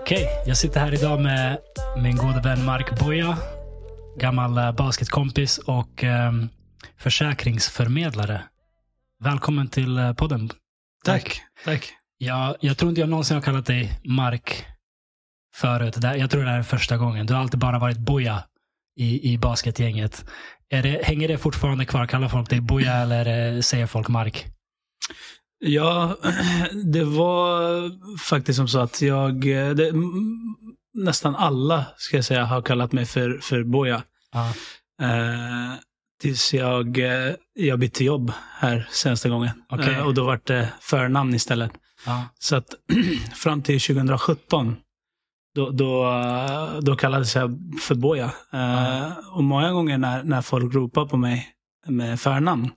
Okej, jag sitter här idag med min gode vän Mark Boja. Gammal eh, basketkompis och eh, försäkringsförmedlare. Välkommen till eh, podden. Tack. Tack. Jag, jag tror inte jag någonsin har kallat dig Mark förut. Det- Jag tror det här är första gången. Du har alltid bara varit Boja i, i basketgänget. Är det, hänger det fortfarande kvar? Kallar folk dig Boja eller eh, säger folk Mark? Ja, det var faktiskt som så att jag, det, m- nästan alla ska jag säga har kallat mig för, för Boja. Ja. Eh, tills jag, eh, jag bytte jobb här senaste gången. Eh, och då var det förnamn istället. Ja. Så att fram till 2017, då, då, då kallades jag för Boja. Eh, och många gånger när, när folk ropar på mig med förnamn,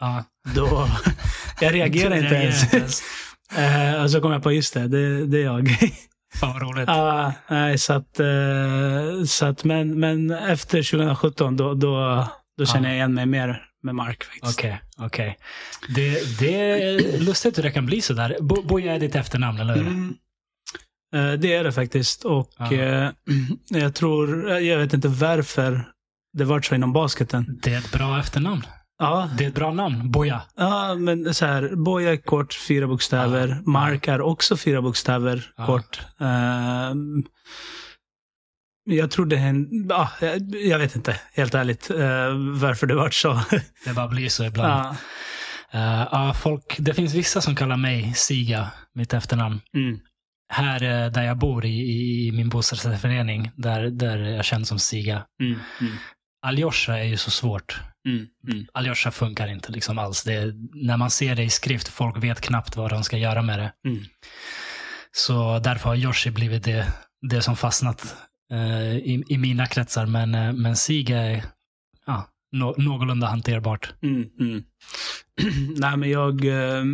Ja. då, jag reagerar inte ens. Eh, och så kom jag på, just det, det, det är jag. Fan vad roligt. Ah, nej, så att, eh, så att men, men efter 2017, då, då, då känner jag igen mig mer med Mark. Okej, okej. Det, det är lustigt hur det kan bli sådär. Bo- Boja är ditt efternamn, eller hur? Mm. Eh, det är det faktiskt. Och Ja. eh, jag tror, jag vet inte varför det var så inom basketen. Det är ett bra efternamn. Ja, Det är ett bra namn. Boja. ja men så här, Boja är kort, fyra bokstäver. Ja. Mark är också fyra bokstäver, Ja. kort. Ehm, jag tror det en, ja, jag- vet inte, helt ärligt, eh, varför det var så. Det bara blir så ibland. ja. Eh, ja, folk, det finns vissa som kallar mig Siga, mitt efternamn. mm. Här eh, där jag bor i, i min bostadsrättsförening, där, där är jag känd som Siga. Mm. Mm. Aljosha är ju så svårt. Mm. Mm. Aljosha funkar inte liksom alls. Är, när man ser det i skrift, folk vet knappt vad de ska göra med det. Mm. Så därför har Yoshi blivit det, det som fastnat eh, i, i mina kretsar. Men, eh, men Siga är nå, någorlunda hanterbart. Mm, mm. Nej, men jag... eh,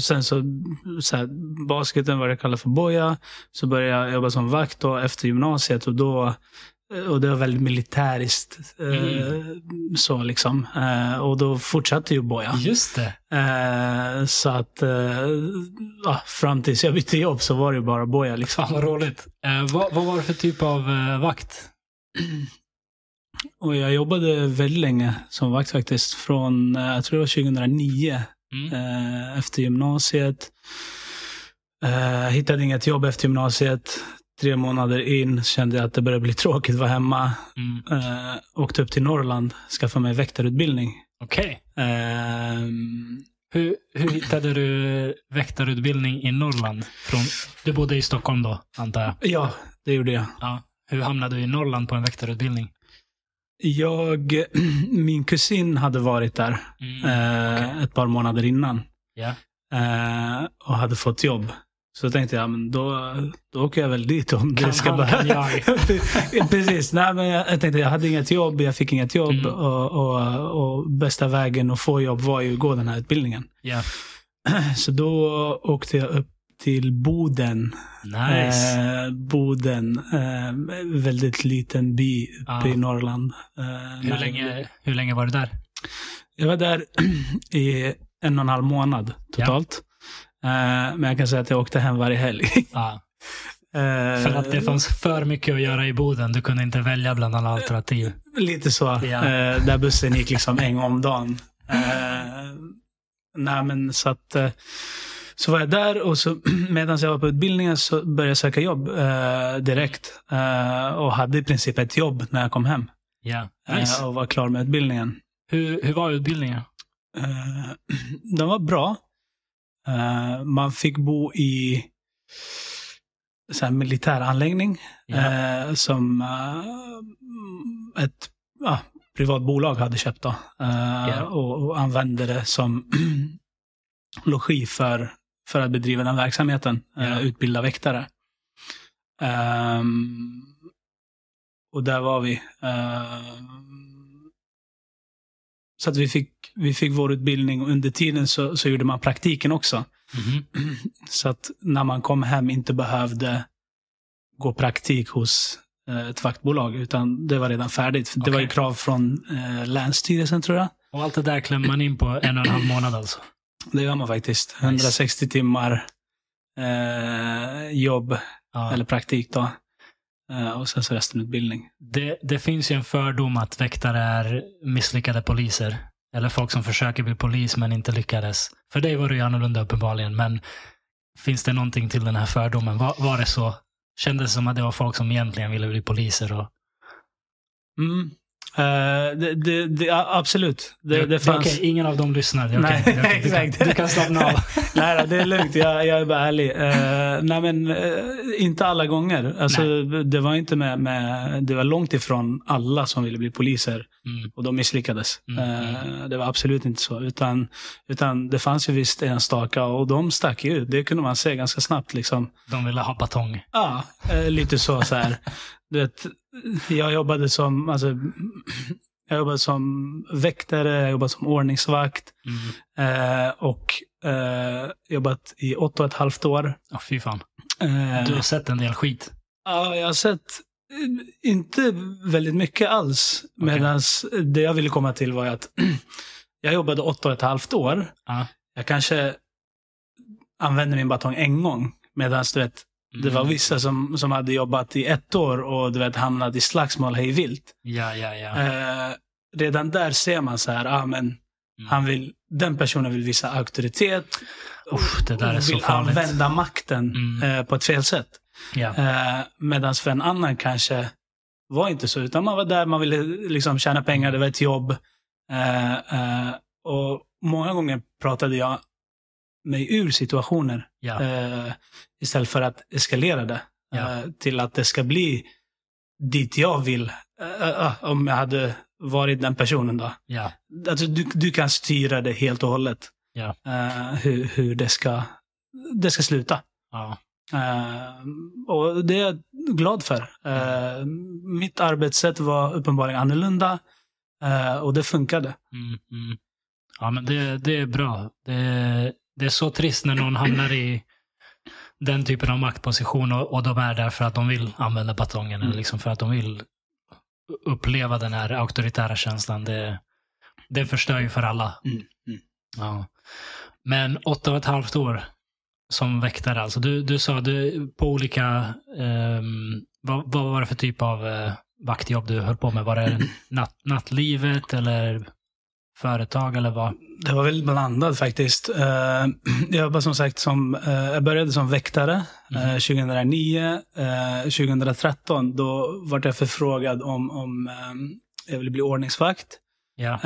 Sen så, så här, basketen, vad jag kallar för boja, så började jag jobba som vakt då efter gymnasiet och då eh, och det var väldigt militäriskt. eh, Så liksom. Och då fortsatte ju boja. Just det. Så att eh, fram tills jag bytte jobb så var det ju bara boja. Liksom. Fan vad roligt. Vad, vad var det för typ av vakt? Och jag jobbade väldigt länge som vakt faktiskt. Från, eh, jag tror det var 2009. Mm. eh, efter gymnasiet. Eh, hittade inget jobb efter gymnasiet. Tre månader in kände jag att det började bli tråkigt att vara hemma. Mm. Eh, åkte upp till Norrland, skaffade mig väktarutbildning. Okej. Ehm, Hur, hur hittade du väktarutbildning i Norrland? Från, du bodde i Stockholm då, antar jag? ja, det gjorde jag. Ja. Hur hamnade du i Norrland på en väktarutbildning? Jag. Min kusin hade varit där Mm. eh, okej. ett par månader innan. Eh, och hade fått jobb. Så tänkte jag, men då, då åker jag väl dit om Kan det ska han, behöva. kan jag. Precis. Nej, men jag, jag tänkte, jag hade inget jobb, jag fick inget jobb. Mm. Och, och, och bästa vägen att få jobb var ju att gå den här utbildningen. Ja. Så då åkte jag upp till Boden. Nice. Eh, Boden, eh, väldigt liten by uppe Ja. i Norrland. Eh, hur, länge, hur länge var du där? Jag var där i en och en halv månad totalt. Eh, men jag kan säga att jag åkte hem varje helg. Ja. Eh, För att det fanns för mycket att göra i Boden. Du kunde inte välja bland alla alternativ. Lite så. Ja. Eh, där bussen gick liksom en gång om dagen. Nej, men så att... Eh, så var jag där och så medan jag var på utbildningen så började jag söka jobb eh, direkt. Eh, och hade i princip ett jobb när jag kom hem. Eh, Nice. och var klar med utbildningen. Hur, hur var utbildningen? Eh, den var bra. Eh, man fick bo i så här, militäranläggning eh, som eh, ett ja, privat bolag hade köpt då, eh, Ja. och, och använde det som logi för, för att bedriva den verksamheten, eh, Ja. utbilda väktare. Ehm, och där var vi. ehm, så att vi fick, vi fick vår utbildning och under tiden så, så gjorde man praktiken också. Mhm. Så att när man kom hem inte behövde gå praktik hos eh, ett vaktbolag, utan det var redan färdigt. Det var ju krav från eh, Länsstyrelsen tror jag. Och allt det där klämmer man in på en och en halv månad alltså. Det gör man faktiskt. 160 timmar eh, jobb Ja. eller praktik då. Eh, och sen så resten utbildning. Det, det finns ju en fördom att väktare är misslyckade poliser. Eller folk som försöker bli polis men inte lyckades. För dig var det ju annorlunda uppenbarligen, men finns det någonting till den här fördomen? Var, var det så? Kändes det som att det var folk som egentligen ville bli poliser? Och... Mm. Eh, det, det, det, absolut. Det, det fanns... okej, ingen av dem lyssnar. Är Nej. Du, kan, exakt. du kan slappna av. nej, det är lugnt. Jag, jag är bara ärlig. Eh, nej, men eh, inte alla gånger. Alltså, det var inte med, med, det var långt ifrån alla som ville bli poliser Mm. och de misslyckades. Mm, Eh, det var absolut inte så. Utan, utan det fanns ju visst enstaka och de stack ju ut. Det kunde man se ganska snabbt. Liksom. De ville ha batong. Ja, lite så. så här. Du vet, jag jobbade som, alltså, jag jobbade som väktare, jag jobbade som ordningsvakt Mm. eh, och eh, jobbat i åtta och ett halvt år. Oh, fy fan. Eh, Du har sett en del skit. Ja, jag har sett eh, inte väldigt mycket alls. Okej. Medan det jag ville komma till var att jag jobbade åtta och ett halvt år. Ja. Jag kanske använde min batong en gång. Medan du vet, det var Mm. vissa som, som hade jobbat i ett år och du vet, hamnat i slagsmål hej vilt. Ja, ja, ja. Eh, redan där ser man så här, ah, men Mm. han vill, den personen vill visa auktoritet. Uff, det där är och så vill farligt. använda makten Mm. eh, på ett fel sätt. Ja. Eh, Medan för en annan kanske var inte så, utan man var där, man ville liksom tjäna pengar, det var ett jobb. Eh, eh, och många gånger pratade jag mig ur situationer Ja. eh, istället för att eskalera det Ja. eh, till att det ska bli dit jag vill. Eh, eh, om jag hade varit den personen då. ja. Alltså, du, du kan styra det helt och hållet. Ja. Eh, hur hur det, ska, det ska sluta. ja. Eh, och det är jag glad för. Eh, mitt arbetssätt var uppenbarligen annorlunda eh, och det funkade. Mm, mm. Ja, men det, det är bra. Det, det är så trist när någon hamnar i den typen av maktposition och, och de är där för att de vill använda batongen Mm. eller liksom för att de vill uppleva den här auktoritära känslan. Det, det förstör ju för alla. Mm, mm. Ja. Men åtta och ett halvt år som väktare alltså. Du, du sa du, på olika, ehm, vad, vad var det för typ av eh, vaktjobb du höll på med? Var det natt, nattlivet eller företag eller vad? Det var väldigt blandat faktiskt. Eh, jag jobbade som sagt som, eh, jag började som väktare eh, 2009. Eh, 2013 då var jag förfrågad om, om jag ville bli ordningsvakt. Ja.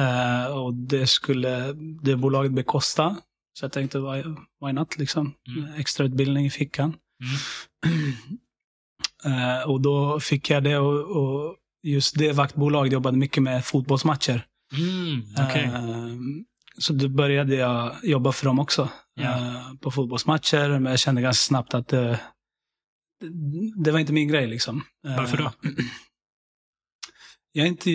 Och det skulle det bolaget bekosta. Så jag tänkte, why, not liksom? Mm. Extra utbildning i fickan. Mm. Och då fick jag det och, och just det vaktbolaget jobbade mycket med fotbollsmatcher. Mm, okej. Eh, så då började jag jobba för dem också. Ja. eh, på fotbollsmatcher. Men jag kände ganska snabbt att det, det var inte min grej. Liksom. Eh, Varför då? Jag är inte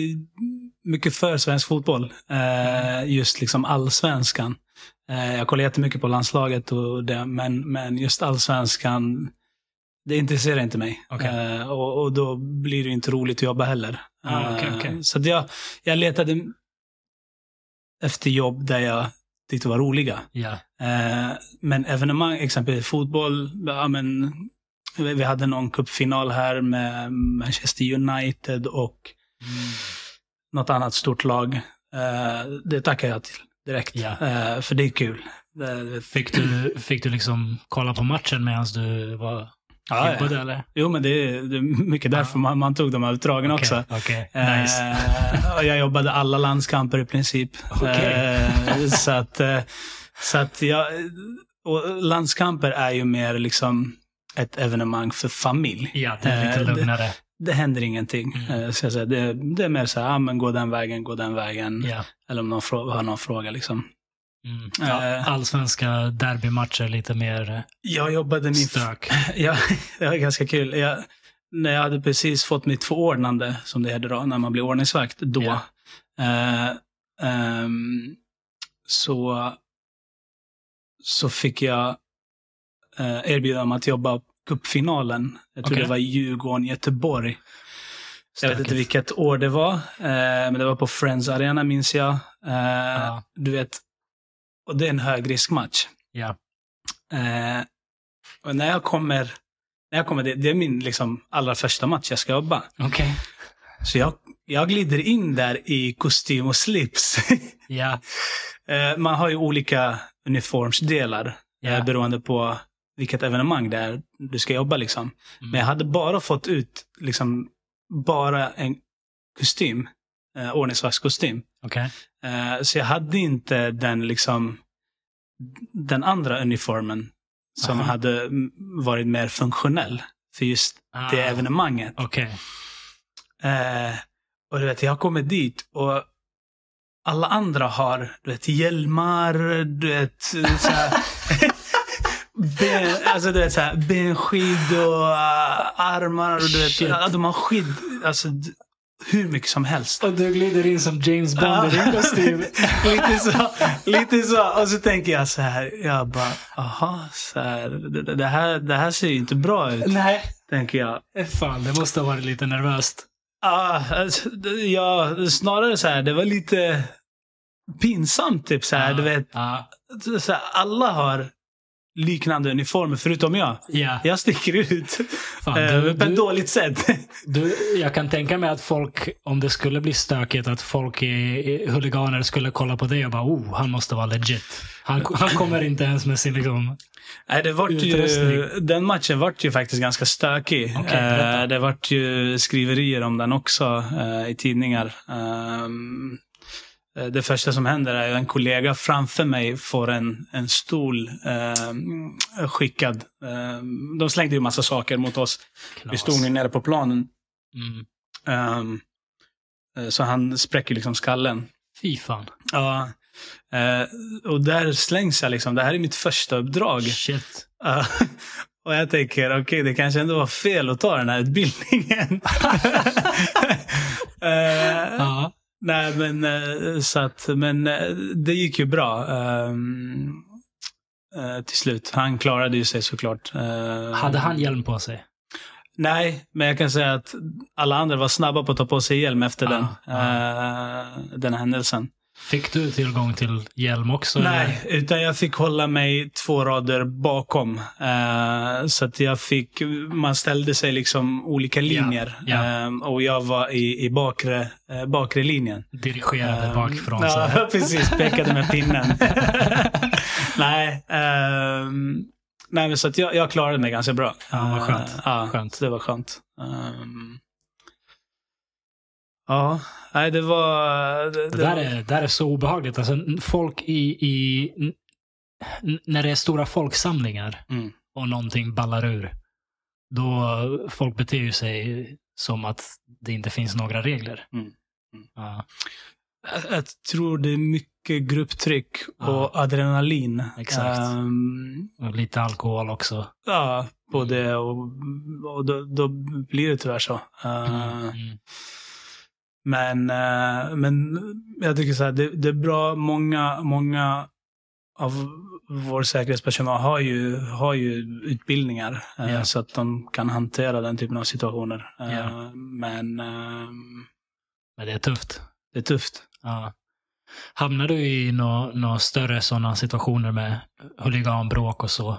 mycket för svensk fotboll. Eh, just liksom allsvenskan. Eh, jag kollar jättemycket på landslaget, och det, men, men just allsvenskan, det intresserar inte mig. Eh, och, och då blir det inte roligt att jobba heller. Ah, Eh, okej. Så jag, jag letade efter jobb där jag tyckte var roliga. Ja. Eh, men evenemang, exempelvis fotboll, ja, men, vi hade någon cupfinal här med Manchester United och Mm. något annat stort lag. Eh, det tackar jag till direkt. Ja. Eh, för det är kul. Det, Fick, du, fick du liksom kolla på matchen medan du var ja, jobbade ja. eller? Jo, men det är, det är mycket därför man, man tog de här utdragen också. Okej, okej. Eh, Nice. jag jobbade alla landskamper i princip. Okej. Eh, så att, eh, så att jag, och landskamper är ju mer liksom ett evenemang för familj. Ja, det är lite Eh, det- lugnare. Det händer ingenting. Mm. Eh, så jag säga. Det, det är mer så här, ah, men gå den vägen, gå den vägen. Ja. Eller om någon har någon fråga liksom. Mm. ja. Eh. Allsvenska derbymatcher lite mer eh, Jag jobbade min... stök. Ja, det var ganska kul. Jag, när jag hade precis fått mitt förordnande, som det heter då, när man blir ordningsvakt, då. Ja. eh, ehm, så, så fick jag eh, erbjuda om att jobba cupfinalen. Jag tror Okej. det var Djurgården-Göteborg. Jag vet inte vilket år det var, eh, men det var på Friends Arena minns jag. Eh, Ja. Du vet, och det är en högriskmatch. Ja. Eh, och när jag kommer, när jag kommer det, det är min liksom, allra första match jag ska jobba. Okej. Så jag, jag glider in där i kostym och slips. Ja. Eh, man har ju olika uniformsdelar Ja. eh, beroende på vilket evenemang det är du ska jobba. Liksom. Mm. Men jag hade bara fått ut liksom, bara en kostym, eh, ordningsvaktskostym. Okej. Eh, så jag hade inte den liksom den andra uniformen som Aha. hade varit mer funktionell för just det Ah. evenemanget. Okej. Eh, och du vet, jag kommer dit och alla andra har du vet, hjälmar, du vet, så här, ben, alltså, du vet, så här, benskydd och uh, armar. Och, du vet, Shit. de har skydd, alltså, hur mycket som helst. Och du glider in som James Bond i din kostym. lite så. Lite så. Och så tänker jag så här, jag bara, aha, så här, det, det, här, det här ser ju inte bra ut, Nej. tänker jag. Fan, det måste ha varit lite nervöst. Ja, alltså, ja, snarare så här, det var lite pinsamt typ så här, du vet. Ja. Så här, alla har liknande uniformer förutom jag. Ja. Jag sticker ut. Fan, eh, du, på ett dåligt sätt. du, jag kan tänka mig att folk, om det skulle bli stökigt, att folk i, huliganer skulle kolla på dig och bara oh, han måste vara legit. Han, han kommer inte ens med sin liksom... Nej, det vart ju, den matchen vart ju faktiskt ganska stökig. Berätta. eh, det vart ju skriverier om den också eh, i tidningar. Eh, det första som händer är att en kollega framför mig får en, en stol eh, skickad. Eh, de slängde ju massa saker mot oss. Vi Knas. stod ju nere på planen. Mm. Ehm, eh, så han spräcker liksom skallen. Fy fan. Ja. Eh, och där slängs jag liksom. Det här är mitt första uppdrag. Shit. Och jag tänker, okej, det kanske ändå var fel att ta den här utbildningen. Ja. Nej, men eh, så att, men eh, det gick ju bra. ehm, eh, till slut. Han klarade ju sig såklart. Hade han hjälm på sig? Nej, men jag kan säga att alla andra var snabba på att ta på sig hjälm efter Ah, den, ah. den händelsen. Fick du tillgång till hjälm också? Nej, utan jag fick hålla mig två rader bakom. Eh, så att jag fick, man ställde sig liksom olika linjer. ja. Eh, och jag var i, i bakre, eh, bakre linjen. eller Dirigerade bakifrån. Ja, precis. Pekade med pinnen. nej, ehm, nej, men så att jag, jag klarade mig ganska bra. Ja, vad skönt. Ja, Skönt. det var skönt. Ehm, ja, nej det var... Det, Det där är, det där är så obehagligt. Alltså, folk i, i... När det är stora folksamlingar Mm. och någonting ballar ur. Då folk beter ju sig som att det inte finns några regler. Mm. Mm. Ja, Jag, jag tror det är mycket grupptryck Ja. och adrenalin. Exakt. Ehm, och lite alkohol också. ja, på det och, och då, då blir det tyvärr så. Mm. Men, eh, men jag tycker så här, det, det är bra. Många, många av vår säkerhetspersonal har ju, har ju utbildningar Ja. så att de kan hantera den typen av situationer. Ja. Men eh, Men det är tufft. det är tufft. Ja. Hamnar du i några nå större sådana situationer med huliganbråk och så?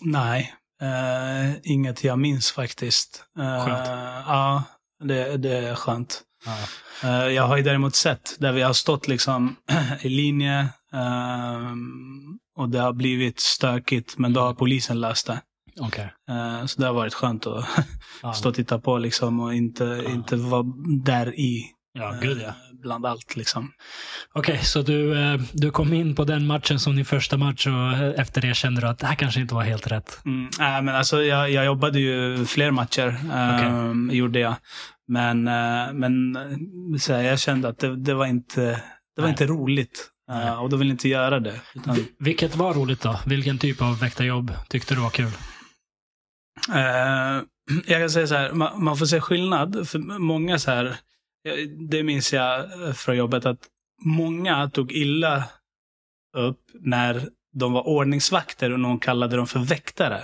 Nej, eh, inget jag minns faktiskt. Eh, Skönt. Ja, det, det är skönt. Ja. Eh, jag har ju däremot sett där vi har stått liksom i linje ehm, och det har blivit stökigt, men då har polisen löst det. Okej. Eh, så det har varit skönt att Ja. stå och titta på liksom och inte, inte vara där i. ja, eh, gud ja. Bland allt liksom. Okej, så du, eh, du kom in på den matchen som din första match och eh, efter det kände du att det här kanske inte var helt rätt. Mm, nej, men alltså, jag, jag jobbade ju fler matcher, ehm, gjorde jag. Men, eh, men så här, jag kände att det, det var inte, det var Nej. inte roligt. Nej. och då ville inte göra det. Utan, Vilket var roligt då? Vilken typ av väktarjobb tyckte du var kul? Eh, jag kan säga så här, man, man får se skillnad. För många så här, det minns jag eh, från jobbet, att många tog illa upp när de var ordningsvakter och någon kallade dem för väktare.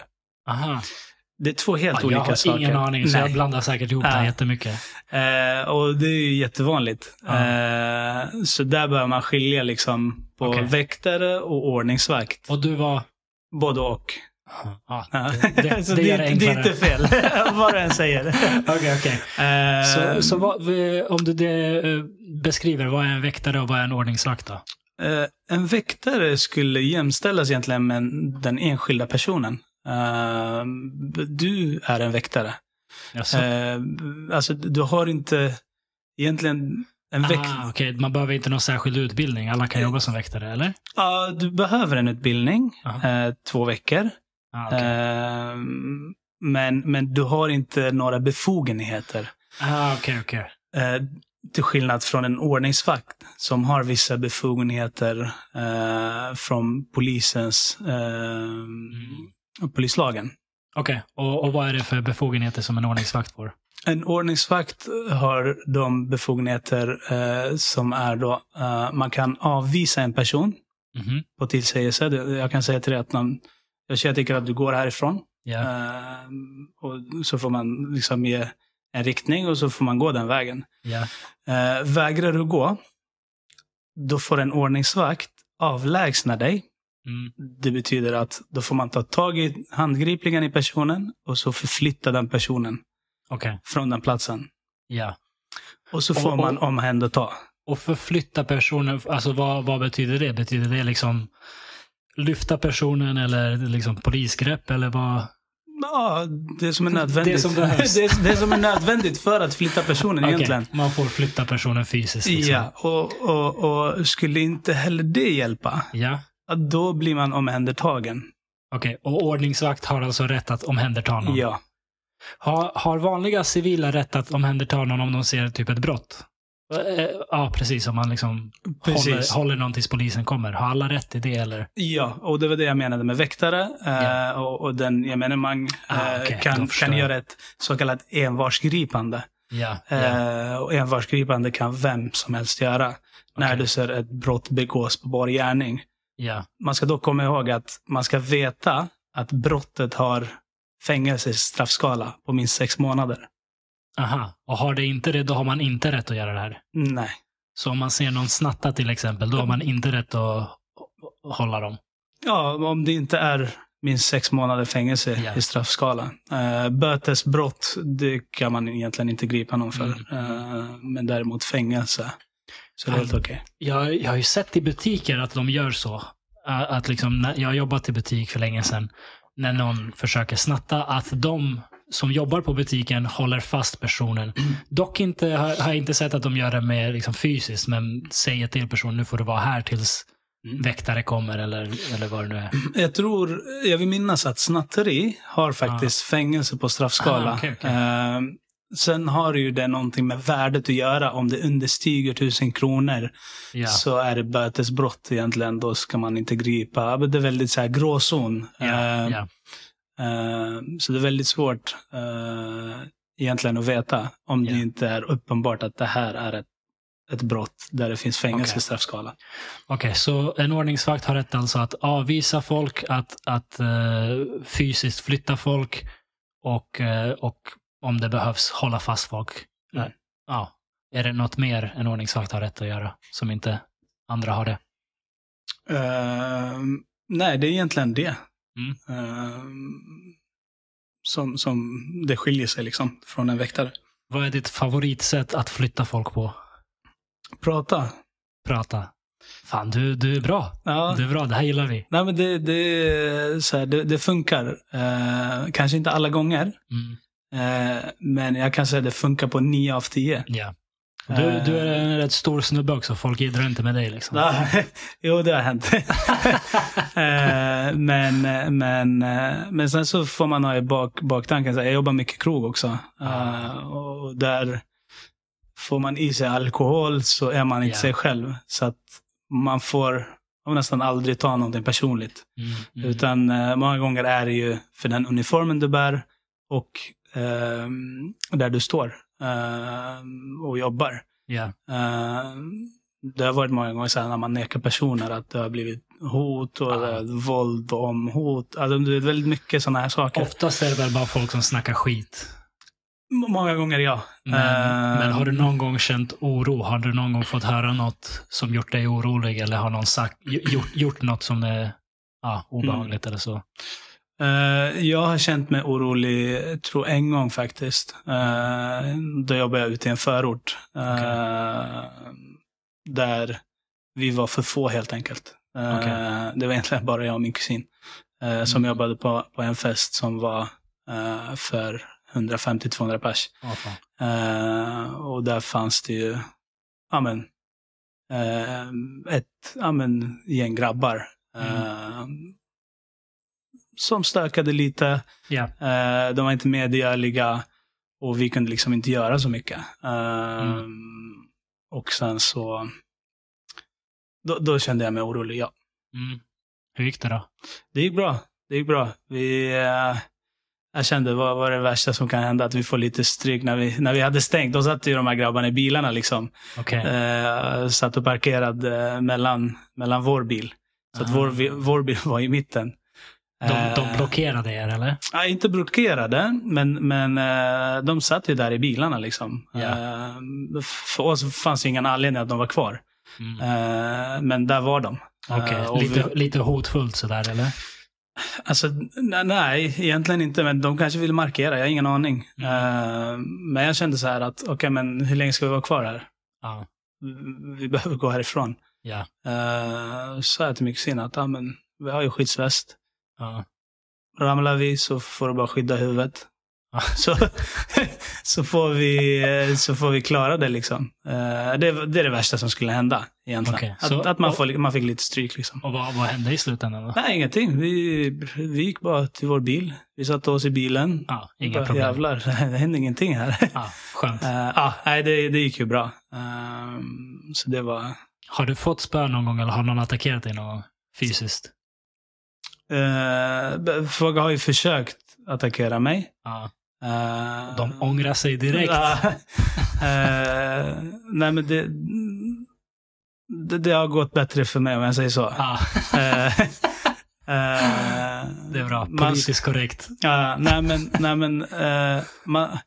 Aha. Det är två helt Ja, olika jag har saker. ingen aning, så Nej. jag blandar säkert ihop det Ja. här jättemycket. Eh, och det är ju jättevanligt. Ja. Eh, så där bör man skilja liksom på Okej. väktare och ordningsvakt. Och du var... Både och. Ja, det, det, det det, det det är inte fel, vad du än säger. Okej, okej. Eh, Så, så vad, om du eh, beskriver, vad är en väktare och vad är en ordningsvakt då? eh, en väktare skulle jämställas egentligen med den enskilda personen. Eh, du är en väktare. Jaså? Eh, alltså, du har inte egentligen en väktare. ah, okej. Man behöver inte någon särskild utbildning. Alla kan jobba som väktare, eller? Ja, du behöver en utbildning, eh, två veckor. Ah, okej. Eh, men, men du har inte några befogenheter. ah, okej, okej. Eh, till skillnad från en ordningsvakt som har vissa befogenheter eh, från polisens eh, polislagen. Okej, och, och vad är det för befogenheter som en ordningsvakt får? En ordningsvakt har de befogenheter eh, som är då, eh, man kan avvisa en person Mhm. på tillsägelse. Jag kan säga till dig att någon, jag tycker att du går härifrån. Eh, och så får man liksom ge en riktning och så får man gå den vägen. Eh, vägrar du gå, då får en ordningsvakt avlägsna dig. Mm. Det betyder att då får man ta tag i handgripligen i personen och så förflytta den personen Okej, från den platsen. ja. Och så Och- får man och- omhänderta. Och förflytta personen, alltså vad, vad betyder det? Betyder det liksom lyfta personen eller liksom polisgrepp eller vad? Ja, det som är nödvändigt. Det som behövs. det, det som är nödvändigt för att flytta personen Okej, egentligen. man får flytta personen fysiskt. Liksom. Ja, och, och, och skulle inte heller det hjälpa, Ja. då blir man omhändertagen. Okej, och ordningsvakt har alltså rätt att omhänderta någon? Ja. Har, har vanliga civila rätt att omhänderta någon om de ser typ ett brott? Eh, Ja, precis. Om man liksom Precis. håller, håller någon tills polisen kommer. Har alla rätt till det eller? Ja, och det var det jag menade med väktare. eh, Ja. och, och den gemene man Ah, eh, okej, då kan, kan göra ett så kallat envarsgripande. Ja. ja. Eh, och envarsgripande kan vem som helst göra. När Okej. du ser ett brott begås på bar gärning. ja. Man ska dock komma ihåg att man ska veta att brottet har fängelsestraffskala på minst sex månader. Aha. Och har det inte det, då har man inte rätt att göra det här. Nej. Så om man ser någon snatta till exempel, då har man inte rätt att hålla dem. Ja, om det inte är minst sex månader fängelse Ja. i straffskala. Uh, bötesbrott, det kan man egentligen inte gripa någon för. Mm. Eh, men däremot fängelse. Så det är helt okej. Jag, jag har ju sett i butiker att de gör så. Att liksom, jag har jobbat i butik för länge sedan. När någon försöker snatta, att de som jobbar på butiken håller fast personen. Dock inte, har, har jag inte sett att de gör det med liksom fysiskt, men säger till personen nu får du vara här tills Mm. väktare kommer eller, eller vad det nu är. Jag tror, jag vill minnas att snatteri har faktiskt fängelse på straffskala. Ah, okej, okej. Eh, sen har ju det någonting med värdet att göra. Om det understiger tusen kronor Ja. så är det bötesbrott egentligen. Då ska man inte gripa. Det är väldigt så här gråzon. Ja, Eh, ja. Eh, så det är väldigt svårt eh, egentligen att veta om det Ja. inte är uppenbart att det här är ett, ett brott där det finns fängelse Okej. i straffskalan. Okej, så en ordningsvakt har rätt alltså att avvisa folk, att, att eh, fysiskt flytta folk och, eh, och om det behövs hålla fast folk. Mm. Ja. Är det något mer en ordningsvakt har rätt att göra som inte andra har det? Eh, nej, det är egentligen det. Mm. Eh, som, som det skiljer sig liksom från en väktare. Vad är ditt favoritsätt att flytta folk på? Prata. Prata. Fan, du, du är bra. Ja. Du är bra, det här gillar vi. Nej, men det, det, så här, det, det funkar. Eh, kanske inte alla gånger. Mm. Eh, men jag kan säga att det funkar på nio av tio. Ja. Du, Eh. du är en rätt stor snubbe också, folk gillar inte med dig liksom. Ja, jo, det har hänt. Eh, men, men, eh, men sen så får man ha i bak, baktanken, så jag jobbar mycket krog också. Och där får man i sig alkohol så är man inte Ja. sig själv. Så att man får nästan aldrig ta någonting personligt. Mm, mm. Utan många gånger är det ju för den uniformen du bär och ehm, där du står och jobbar. Eh, det har varit många gånger så här när man nekar personer att det har blivit hot och Ja. eh, våld om hot. Alltså, det är väldigt mycket sådana här saker. Oftast är det väl bara folk som snackar skit. Många gånger ja. Men, Eh, men har du någon gång känt oro? Har du någon gång fått höra något som gjort dig orolig? Eller har någon sagt, gjort, gjort något som är ja, obehagligt eller så? Eh, jag har känt mig orolig, tror en gång faktiskt. Uh, då jobbade jag ute i en förort. Eh, Där vi var för få helt enkelt. Eh, Okej. Det var egentligen bara jag och min kusin. eh, Som Mm. jobbade på, på en fest som var för 150-200 pers. Eh, och där fanns det ju, ja men, eh, ett ja, men, gäng grabbar. eh, Som stökade lite. Eh, de var inte medgörliga och vi kunde liksom inte göra så mycket. Eh, Mm. Och sen så, då, då kände jag mig orolig, ja. Mm. Hur gick det då? Det gick bra. Det gick bra. Vi, eh, jag kände, vad var det värsta som kan hända? Att vi får lite stryk när vi, när vi hade stängt. Då satt ju de här grabbarna i bilarna liksom. Okej. Eh, satt och parkerad eh, mellan, mellan vår bil. Så att vår, vår bil var i mitten. De, de Eh, blockerade er eller? Ja, inte blockerade, men, men eh, de satt ju där i bilarna. liksom. Ja. Eh, för oss fanns det ingen anledning att de var kvar. Mm. Eh, men där var de. Okej, Eh, lite, vi- lite hotfullt sådär eller? Alltså, ne- nej, egentligen inte. Men de kanske ville markera, jag har ingen aning. Mm. Eh, men jag kände så här att, okej, men hur länge ska vi vara kvar här? Ja. Vi behöver gå härifrån. Ja. Uh, sa jag till min kusin att, ja men, vi har ju skyddsväst. Ja. Ramlar vi så får du bara skydda huvudet. Ja. Så, så, får vi, eh, så får vi klara det liksom. Eh, det, det är det värsta som skulle hända egentligen. Okej, så- att, att man, får, man fick lite stryk liksom. Och vad, vad hände i slutändan då? Nej, ingenting. Vi, vi gick bara till vår bil. Vi satte oss i bilen. Ja, inga Bara, problem. Jävlar, det hände ingenting här. Ja, skönt. Eh, Ja, nej, det, det gick ju bra. Ehm, så det var... Har du fått spö någon gång eller har någon attackerat dig någon fysiskt? Uh, folk har ju försökt attackera mig. Ja. Eh, De ångrar sig direkt. Eh, nej, men det, det, det har gått bättre för mig om jag säger så. Det är bra. man- Politiskt korrekt. Ja, nej men, nej, men man,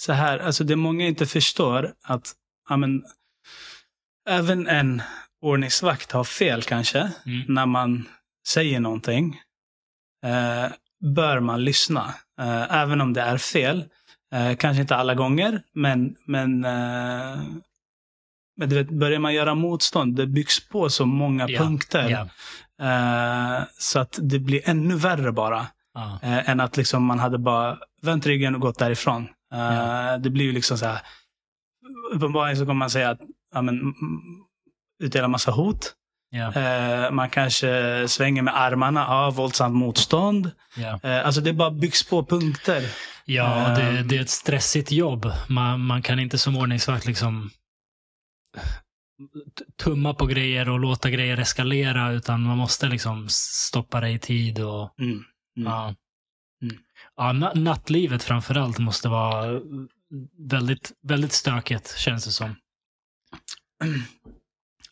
så här, alltså det många inte förstår att ja, men, även en ordningsvakt har fel kanske Mm. när man säger någonting. Eh, bör man lyssna, eh, även om det är fel. Eh, kanske inte alla gånger, men, men, eh, men du vet, börjar man göra motstånd, det byggs på så många Ja, punkter. Eh, så att det blir ännu värre bara. Ja. Eh, än att liksom man hade bara vänt ryggen och gått därifrån. Ja. Det blir ju liksom så här. Uppenbarligen så kommer man säga att ja, men, mm, utdela massa hot. Eh, man kanske svänger med armarna, ja, våldsamt motstånd. Eh, alltså det bara byggs på punkter. Ja, det, Ehm. det är ett stressigt jobb. Man, man kan inte som ordningsvakt liksom tumma på grejer och låta grejer eskalera, utan man måste liksom stoppa det i tid. Och, Mm. Mm. ja. Mm. Ja, na- nattlivet framför allt måste vara väldigt, väldigt stökigt, känns det som.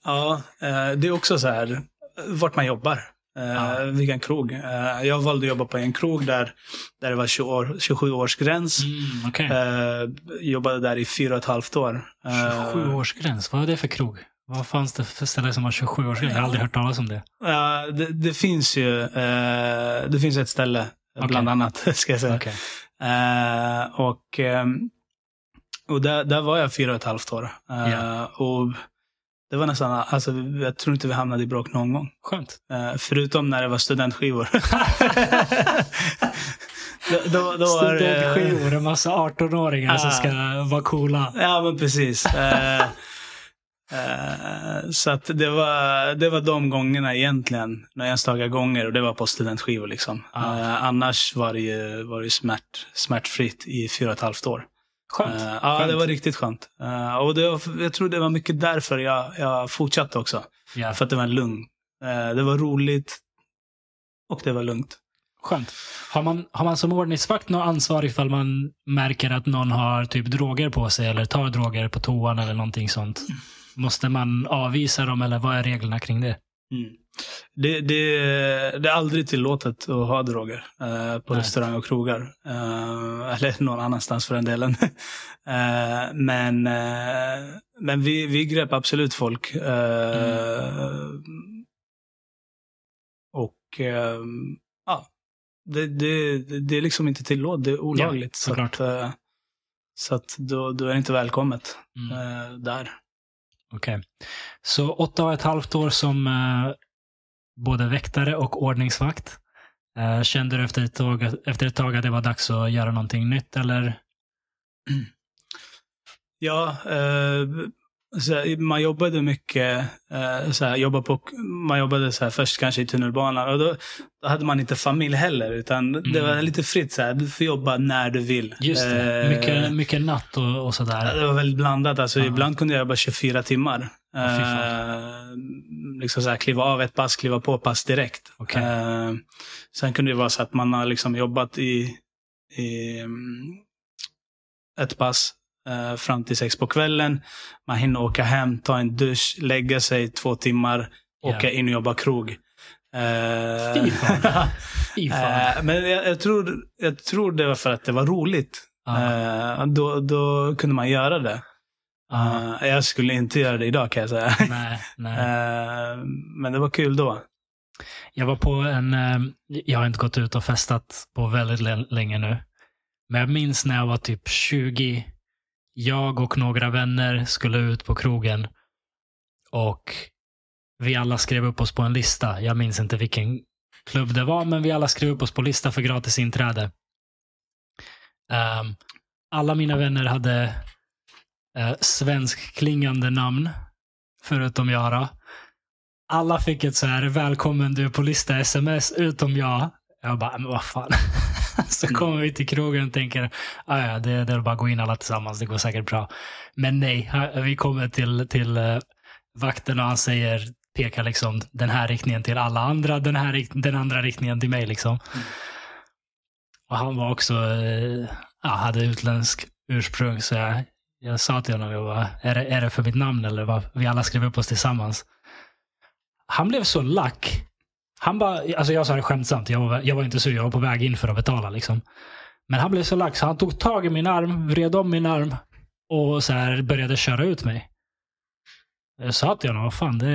Ja, eh, det är också så här, vart man jobbar. Eh, Ja. Vilken krog. Eh, jag valde att jobba på en krog där, där det var 20 år, 27 års gräns. Mm. Eh, jobbade där i fyra och ett halvt år. Eh, 27-årsgräns, vad är det för krog? Vad fanns det för ställe som var 27-årsgräns? Jag har aldrig hört talas om det. Ja, det, det finns ju det finns ett ställe, Okej. bland annat, ska jag säga. Eh, och ehm, och där, där var jag fyra och ett halvt år. Ja. Och det var nästan, alltså, jag tror inte vi hamnade i bråk någon gång. Skönt. Eh, förutom när det var studentskivor. då, då, Studentskivor, en massa 18-åringar som Ah. ska vara coola. Ja, men precis. Eh, eh, så att det var, det var de gångerna egentligen. Några enstaka gånger och det var på studentskivor. Liksom. Ah. Eh, annars var det ju, var det smärt, smärtfritt i fyra och ett halvt år. Skönt. Eh, ja, det var riktigt skönt. Eh, och det jag tror det var mycket därför jag, jag fortsatte också. Ja, För att det var lugn. Eh, det var roligt och det var lugnt. skönt. Har man, har man som ordningsvakt något ansvar ifall man märker att någon har typ droger på sig eller tar droger på toan eller någonting sånt? Måste man avvisa dem eller vad är reglerna kring det? Mm. Det, det, det är aldrig tillåtet att ha droger eh, på Nej. restauranger och krogar. Eh, eller någon annanstans för den delen. eh, men eh, men vi, vi grep absolut folk. Eh, Och eh, ja, det, det, det är liksom inte tillåtet. Det är olagligt. så såklart. att, så att då, då är det inte välkommet Mm. där. Okej. Så åtta och ett halvt år som eh, både väktare och ordningsvakt. Eh, kände du efter ett, tag, efter ett tag att det var dags att göra någonting nytt eller? Ja, eh, så man jobbade mycket. Eh, så här, jobba på, man jobbade så här, först kanske i tunnelbanan. Och då, då hade man inte familj heller. Utan det Mm. var lite fritt. Så här, du får jobba när du vill. Just det, Eh, mycket, mycket natt och, och sådär. det var väldigt blandat. Alltså, Ja. Ibland kunde jag jobba 24 timmar. Eh, liksom så här, kliva av ett pass, kliva på pass direkt. Okej. Eh, sen kunde det vara så att man har liksom jobbat i, i mm, ett pass eh, fram till sex på kvällen. Man hinner åka hem, ta en dusch, lägga sig två timmar, Ja. åka in och jobba krog. Eh, Fy fan. Fy fan. eh, men jag, jag, tror, jag tror det var för att det var roligt. Eh, då, då kunde man göra det. Eh, jag skulle inte göra det idag kan jag säga. Nej, nej. Men det var kul då. Jag var på en, jag har inte gått ut och festat på väldigt lä- länge nu. Men jag minns när jag var typ 20. Jag och några vänner skulle ut på krogen. Och vi alla skrev upp oss på en lista. Jag minns inte vilken klubb det var, men vi alla skrev upp oss på lista för gratis inträde. Um, alla mina vänner hade eh, uh, svenskklingande namn, förutom jag. då. Alla fick ett så här välkommen du är på lista sms, utom jag. Jag bara, men vad fan. så kommer vi till krogen och tänker, ah, ja, det, det är bara att gå in alla tillsammans, det går säkert bra. Men nej, vi kommer till, till eh, vakten och han säger, pekar liksom den här riktningen till alla andra, den, här, den andra riktningen till mig liksom. Och han var också, eh, ja, hade utländsk ursprung så jag, jag sa till honom, jag bara, är, det, är det för mitt namn eller vad? Vi alla skrev upp oss tillsammans. Han blev så lack. Han bara, alltså jag sa det skämtsamt, jag var, jag var inte sur, jag var på väg in för att betala liksom. Men han blev så så han tog tag i min arm, vred om min arm och så här började köra ut mig. Jag sa till honom, fan, det,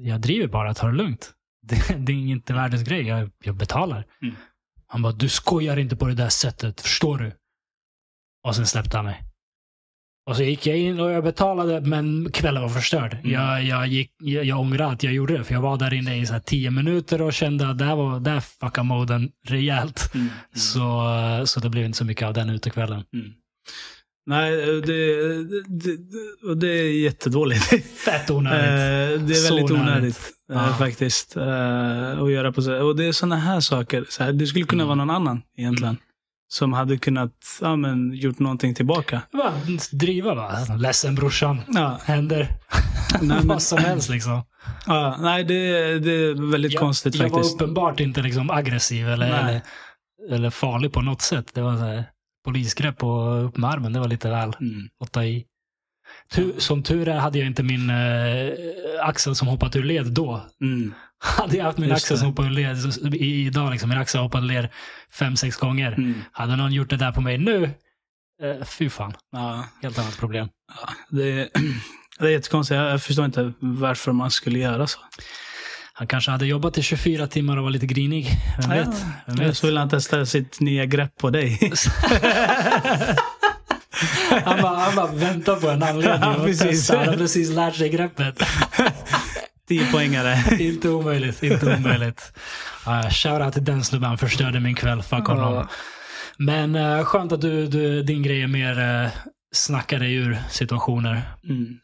jag driver bara, ta det lugnt. Det, det är inte världens grej, jag, jag betalar. Mm. Han bara, du skojar inte på det där sättet, förstår du? Och sen släppte han mig. Och så gick jag in och jag betalade, men kvällen var förstörd. Mm. Jag, jag, gick, jag, jag ångrar att jag gjorde det, för jag var där inne i så här tio minuter och kände att där, var, där fuckade moden rejält. Mm. Så, så det blev inte så mycket av den utekvällen. Mm. Nej, det, det, det, är jättedåligt. Fett onödigt. Eh, det är Så väldigt onödigt. onödigt eh, Ja. faktiskt. eh, att göra på så. Och det är sådana här saker. Så här, det skulle kunna Mm. vara någon annan egentligen. Som hade kunnat ja, men, gjort någonting tillbaka. Bara driva bara. Ledsen brorsan. Ja, Händer. Nej, men- Vad som helst liksom. ja, nej, det, det är väldigt jag, konstigt jag var faktiskt. uppenbart inte liksom aggressiv eller, eller, eller farlig på något sätt. Det var så här, polisgrepp och upp med armen. Det var lite väl Mm. att ta i. Tu, som tur är hade jag inte min eh, axel som hoppat ur led då. Mm. Hade jag haft min Just axel som hoppade i- idag, liksom, min axel hoppade led fem, sex gånger. Mm. Hade någon gjort det där på mig nu, eh, fy fan. Ja, Helt annat problem. det, det är jättekonstigt. Jag jag förstår inte varför man skulle göra så. Han kanske hade jobbat i 24 timmar och var lite grinig. Vem vet? Vem Eller vet? så vill han testa sitt nya grepp på dig. Han bara, han bara väntar på en anledning Ja, precis. Han har precis lärt sig greppet. 10 poängare. inte omöjligt, inte omöjligt. Uh, Shoutout till den snubben, han förstörde min kväll. Fuck honom. Men uh, skönt att du, du, din grej är mer uh, snacka dig ur situationer. Mm.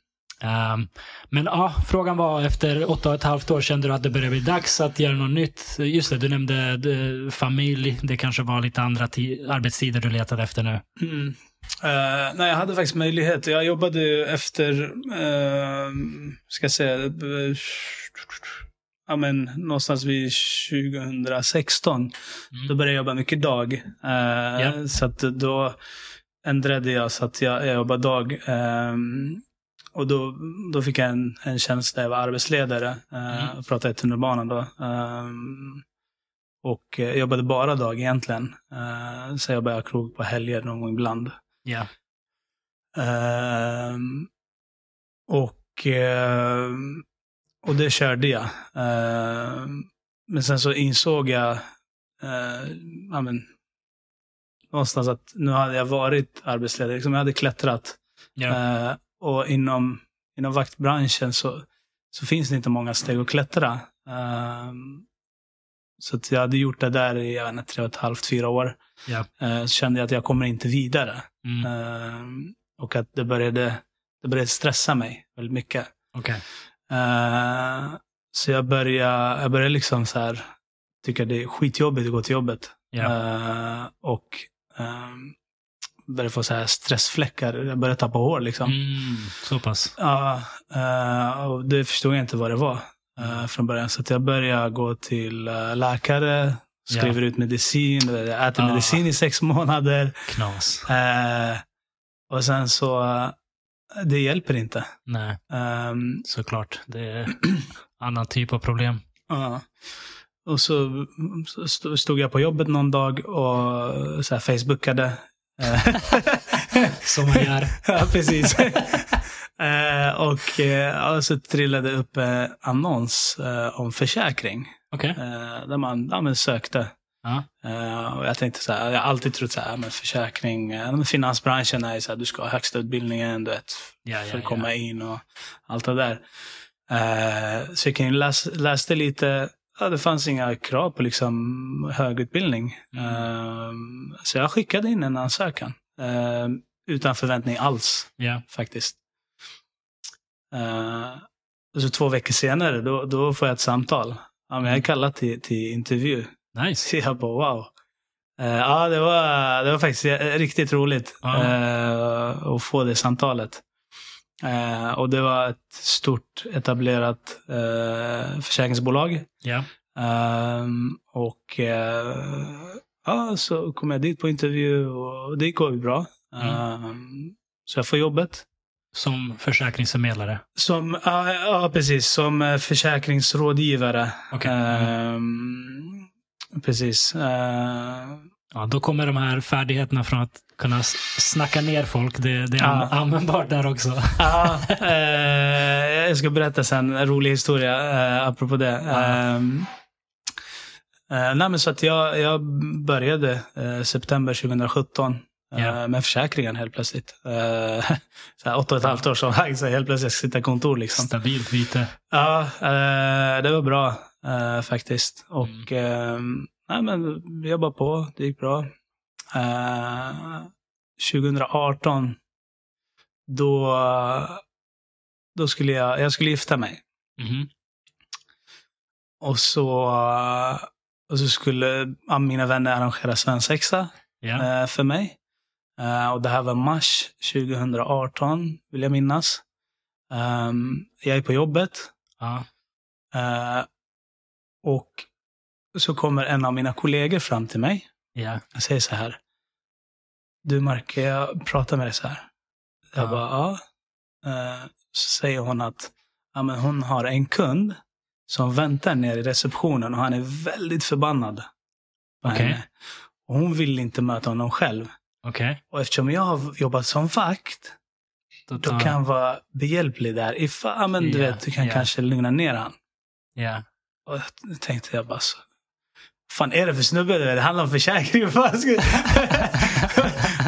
Um, men ja, frågan var efter åtta och ett halvt år, kände du att det började bli dags att göra något nytt? Just det, du nämnde eh, familj. Det kanske var lite andra ti- arbetstider du letade efter nu. Mm. Eh, nej, jag hade faktiskt möjlighet. Jag jobbade efter, uh, ska jag säga, eh, ja, men, någonstans vid 2016. Då började jag jobba mycket dag. Eh, Ja. Så att då ändrade jag så att jag, jag jobbar dag. Ehm, och då, då fick jag en, en tjänst där jag var arbetsledare. Mm. och pratade tunnelbanan då. Ehm, och eh, jobbade bara dag egentligen. Uh, så jobbade jag krog på helger någon gång ibland. Ja. Ehm, och, ehm, och det körde jag. Ehm, men sen så insåg jag uh, ja, men, någonstans att nu hade jag varit arbetsledare. Liksom jag hade klättrat. Ja. Eh, och inom, inom vaktbranschen så, så finns det inte många steg att klättra. Så jag hade gjort det där i jag vet inte, tre och ett halvt, fyra år. Ja. Eh, så kände jag att jag kommer inte vidare. Mm. Ehm, och att det började, det började stressa mig väldigt mycket. Okej. Eh, så jag började, jag började liksom så här, tycka det är skitjobbigt att gå till jobbet. Eh, och ehm, började få så här stressfläckar. Jag började tappa hår liksom. Mm. Så pass. Ja, eh, och det förstod jag inte vad det var eh, från början. Så jag började gå till eh, läkare, skriver ut medicin, äter Ah. medicin i sex månader. Knas. Eh, och sen så, det hjälper inte. Nej, Ehm, såklart. Det är annan typ av problem. Ja. Och så så st- stod jag på jobbet någon dag och så här facebookade. Som man gör. ja, precis. Eh, och eh, så trillade upp eh, annons eh, om försäkring. Okej. Eh, där man ja, men sökte. Eh, och jag tänkte så här, jag har alltid trott så här, men försäkring, men finansbranschen är så här, du ska ha högsta utbildningen, du vet, Ja, för ja, att komma ja. in och allt det där. Så jag läs, läste lite, ja, det fanns inga krav på liksom högutbildning. Mm. Eh, så jag skickade in en ansökan. eh, utan förväntning alls Ja. faktiskt. Eh, så två veckor senare, då, då får jag ett samtal. Ja, men jag är kallad till, till intervju. Nice. Så jag bara wow. Eh, ja, det var, det var faktiskt eh, riktigt roligt eh, att få det samtalet. Eh, och det var ett stort etablerat eh, försäkringsbolag. Ja. Ehm, och eh, ja, så kom jag dit på intervju och det gick bra. Mm. Så jag får jobbet. Som försäkringsförmedlare. Som, ja, ja, precis. Som eh, försäkringsrådgivare. Mm. Ehm, precis. Ehm, Ja, då kommer de här färdigheterna från att kunna snacka ner folk. Det, det är Ja. användbart där också. Ja, eh, jag ska berätta sen en rolig historia eh, apropå det. Ja. Ehm, eh, nej, så att jag, jag började eh, september 2017 Ja. med försäkringen helt plötsligt. Eh, så här, åtta och ett halvt år som sagt, så helt plötsligt sitta i kontor liksom. Stabilt byte. Ja, eh, det var bra eh, faktiskt. Och Mm. eh, nej, men vi jobbade på, det gick bra. Eh, 2018, då, då skulle jag, jag skulle gifta mig. Mhm. Och så, och så skulle ja, mina vänner arrangera svensexa eh, för mig. Eh, och det här var mars 2018, vill jag minnas. Ehm, jag är på jobbet. Ja. Eh, och så kommer en av mina kollegor fram till mig. Ja. Jag säger så här. Du Mark, jag pratar med dig så här. Jag Ja. bara, ja. Eh, så säger hon att ja, men hon har en kund som väntar nere i receptionen och han är väldigt förbannad. på Okej. henne. Och hon vill inte möta honom själv. Okej. Och eftersom jag har jobbat som vakt, Då då tar- kan jag vara behjälplig där. Ifall, men du Ja, vet, du kan ja. kanske lugna ner han. Ja. Och jag tänkte jag bara så. fan är det för snubbe? Det handlar om försäkring. Ska...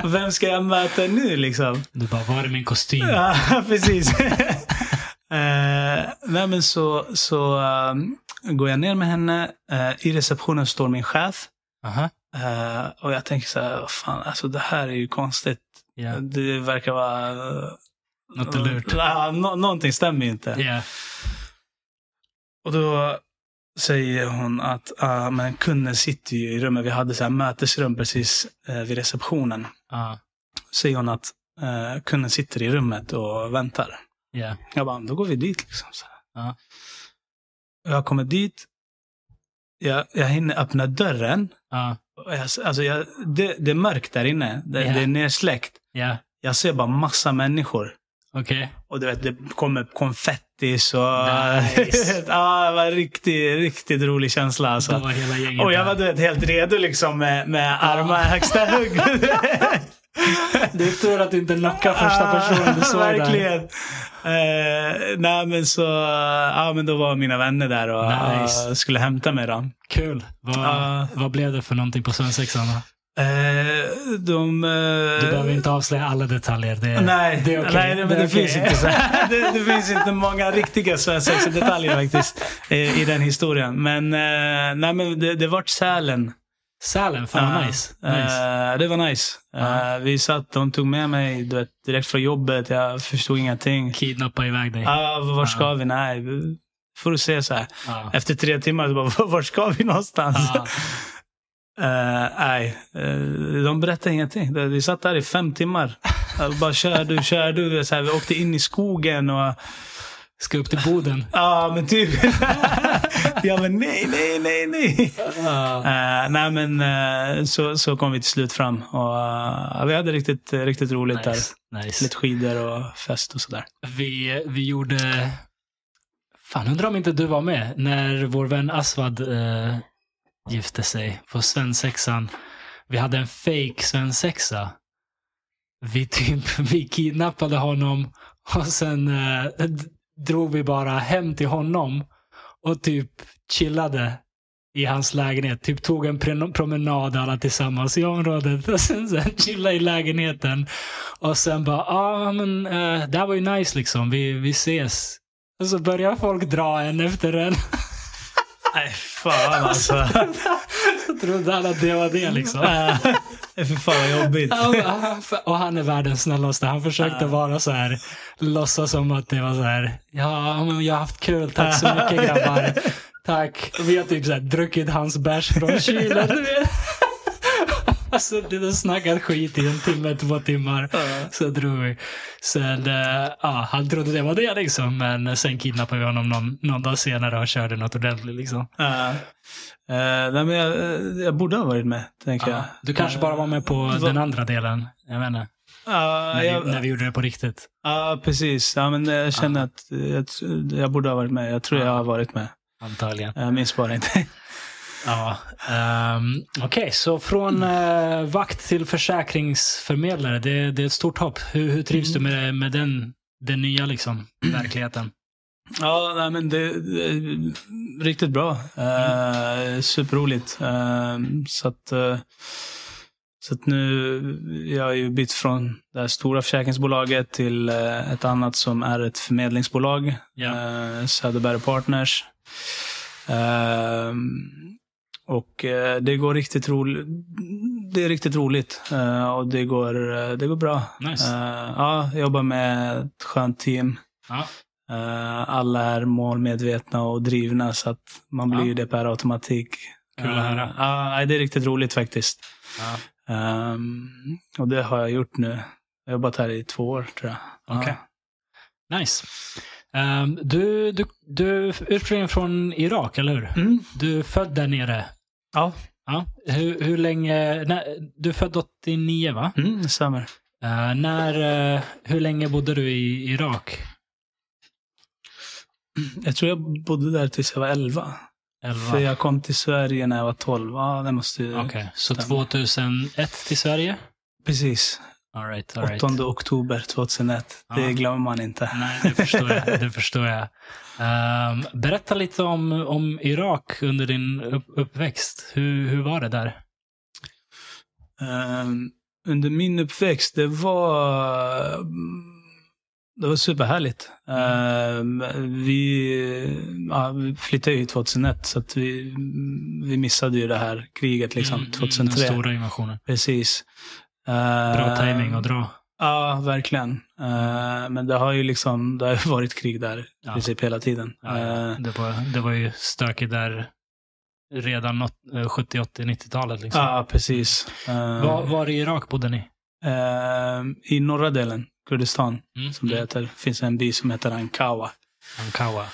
Vem ska jag möta nu liksom? Du bara, var är min kostym? Ja, precis. eh, nej men så, så um, går jag ner med henne. Eh, I receptionen står min chef. Aha. Eh, och jag tänker så här, fan, alltså det här är ju konstigt. Ja. Det verkar vara... Något är lurt. Ja, nå- någonting stämmer ju inte. Ja. Och då säger hon att ah, men kunden sitter ju i rummet. Vi hade så här mötesrum precis eh, vid receptionen. Ja. Säger hon att eh, kunden sitter i rummet och väntar. Ja. Jag bara, då går vi dit. Liksom, så. Ja. Jag kommer dit. Jag, jag hinner öppna dörren. Och jag, alltså jag, det, det är mörkt där inne. Det, Ja. det är nersläckt. Ja. Jag ser bara massa människor. Okej. Och du vet, det kommer konfettis och... Nice. ja, det var en riktigt, riktigt rolig känsla alltså. Och jag var du vet, helt redo liksom med, med armar i högsta hugg. Det är tur att du inte knockade första personen du såg Verkligen. Eh, nej men så, ja men då var mina vänner där och Nice. eh, skulle hämta mig då. Kul. Vad, Ja. vad blev det för någonting på svensexan? då? Eh, de... eh, Du behöver inte avslöja alla detaljer. Det, Nej, det är okej. nej men det, är okej. finns inte så det, det finns inte många riktiga svensexa detaljer faktiskt i, i den historien. Men, eh, nej, men det, det vart Sälen. Sälen, fan vad nice. nice. eh, det var nice. Eh, vi satt, de tog med mig du vet, direkt från jobbet. Jag förstod ingenting. Kidnappa iväg dig. Ah, var ska vi? Nej, får du se så här. Efter tre timmar, så bara, var ska vi någonstans? Eh, nej, de berättade ingenting. Vi satt där i fem timmar. Bara, kör du, kör du. Så här, vi åkte in i skogen och... Ska upp till Boden. Ja, men typ. ja, men nej, nej, nej, nej. Eh, nej, men eh, så, så kom vi till slut fram. Och eh, vi hade riktigt, riktigt roligt där. Nice. nice. Lite skidor och fest och sådär. Vi, vi gjorde... Fan, undrar om inte du var med när vår vän Aswad eh, gifte sig på svensexan. Vi hade en fake svensexa. Vi typ, vi kidnappade honom och sen drog vi bara hem till honom och typ chillade i hans lägenhet. Typ tog en promenad alla tillsammans i området och sen, sen chillade i lägenheten. Och sen bara, ja ah, men uh, det här var ju nice liksom. Vi, vi ses. Och så börjar folk dra en efter en. Nej, fan alltså. Jag trodde alla att det var det liksom. Eh, Fy fan vad jobbigt. Och han är världens snällaste. Han försökte vara så här, låtsas som att det var så här, ja men jag har haft kul, tack så mycket grabbar. Tack. Vi har typ så här, druckit hans bärs från kylen. Alltså det har snackat skit i en timme, två timmar. Så drog vi. Sen, eh, ja, han trodde det var det liksom. Men sen kidnappade vi honom någon, någon dag senare och körde något ordentligt liksom. Uh, nej, men jag, eh, jag borde ha varit med, tänker jag. Ja. Du kanske bara var med på vad- den andra delen. Jag inte. Ja, När, jag- vi, när vi gjorde det på riktigt. Ja, precis. Ja, men jag känner att jag, jag borde ha varit med. Jag tror jag har varit med. Antagligen. Jag minns bara inte. Ja. Um, Okej, så från eh, vakt till försäkringsförmedlare. Det, det är ett stort hopp. Hur, hur trivs du med, med den, den nya liksom, verkligheten? Ja, nej, men det, det är riktigt bra. Uh, superroligt. Eh, så att, eh, så att nu, jag har ju bytt från det här stora försäkringsbolaget till ett annat som är ett förmedlingsbolag. Uh, Söderberg Partners. Och eh, det går riktigt roligt. Det är riktigt roligt eh, och det går, eh, det går bra. Nice. Ja, jag jobbar med ett skönt team. Ja. Alla är målmedvetna och drivna så att man blir Ja. ju det per automatik. Kul att höra. Ja, det är riktigt roligt faktiskt. Ja. Ehm, och det har jag gjort nu. Jag har jobbat här i två år tror jag. Ja. Okej. Nice. Ehm, du, du, du är ursprungligen från Irak, eller hur? Mm. Du är född där nere. Ja, Ja. Hur, hur länge... Nej, du är född 89, va? mm, det stämmer. Eh, när, eh, hur länge bodde du i Irak? Jag tror jag bodde där tills jag var 11. 11? För jag kom till Sverige när jag var 12. Ja, det måste ju... Okej, så stämma. 2001 till Sverige? Precis. All right, all right. 8 oktober 2001. Det Ja. glömmer man inte. Nej, det förstår jag. Det förstår jag. Ehm, berätta lite om, om Irak under din upp, uppväxt. Hur, hur var det där? Ehm, under min uppväxt, det var... Det var superhärligt. Ehm, vi, ja, vi flyttade ju 2001, så att vi, vi missade ju det här kriget liksom, Mm, 2003. Den stora invasionen. Precis. Bra Ehm, timing att dra. Ja, verkligen. Ehm, men det har ju liksom, det har varit krig där i Ja. princip hela tiden. Ja, ja. Ehm, Det, var, det var ju stökigt där redan nåt- eh, 70, 80, 90-talet. Liksom. ja, precis. Var, var i Irak bodde ni? I norra delen, Kurdistan, Mm. som det heter, finns en by som heter Ankawa. Ankawa.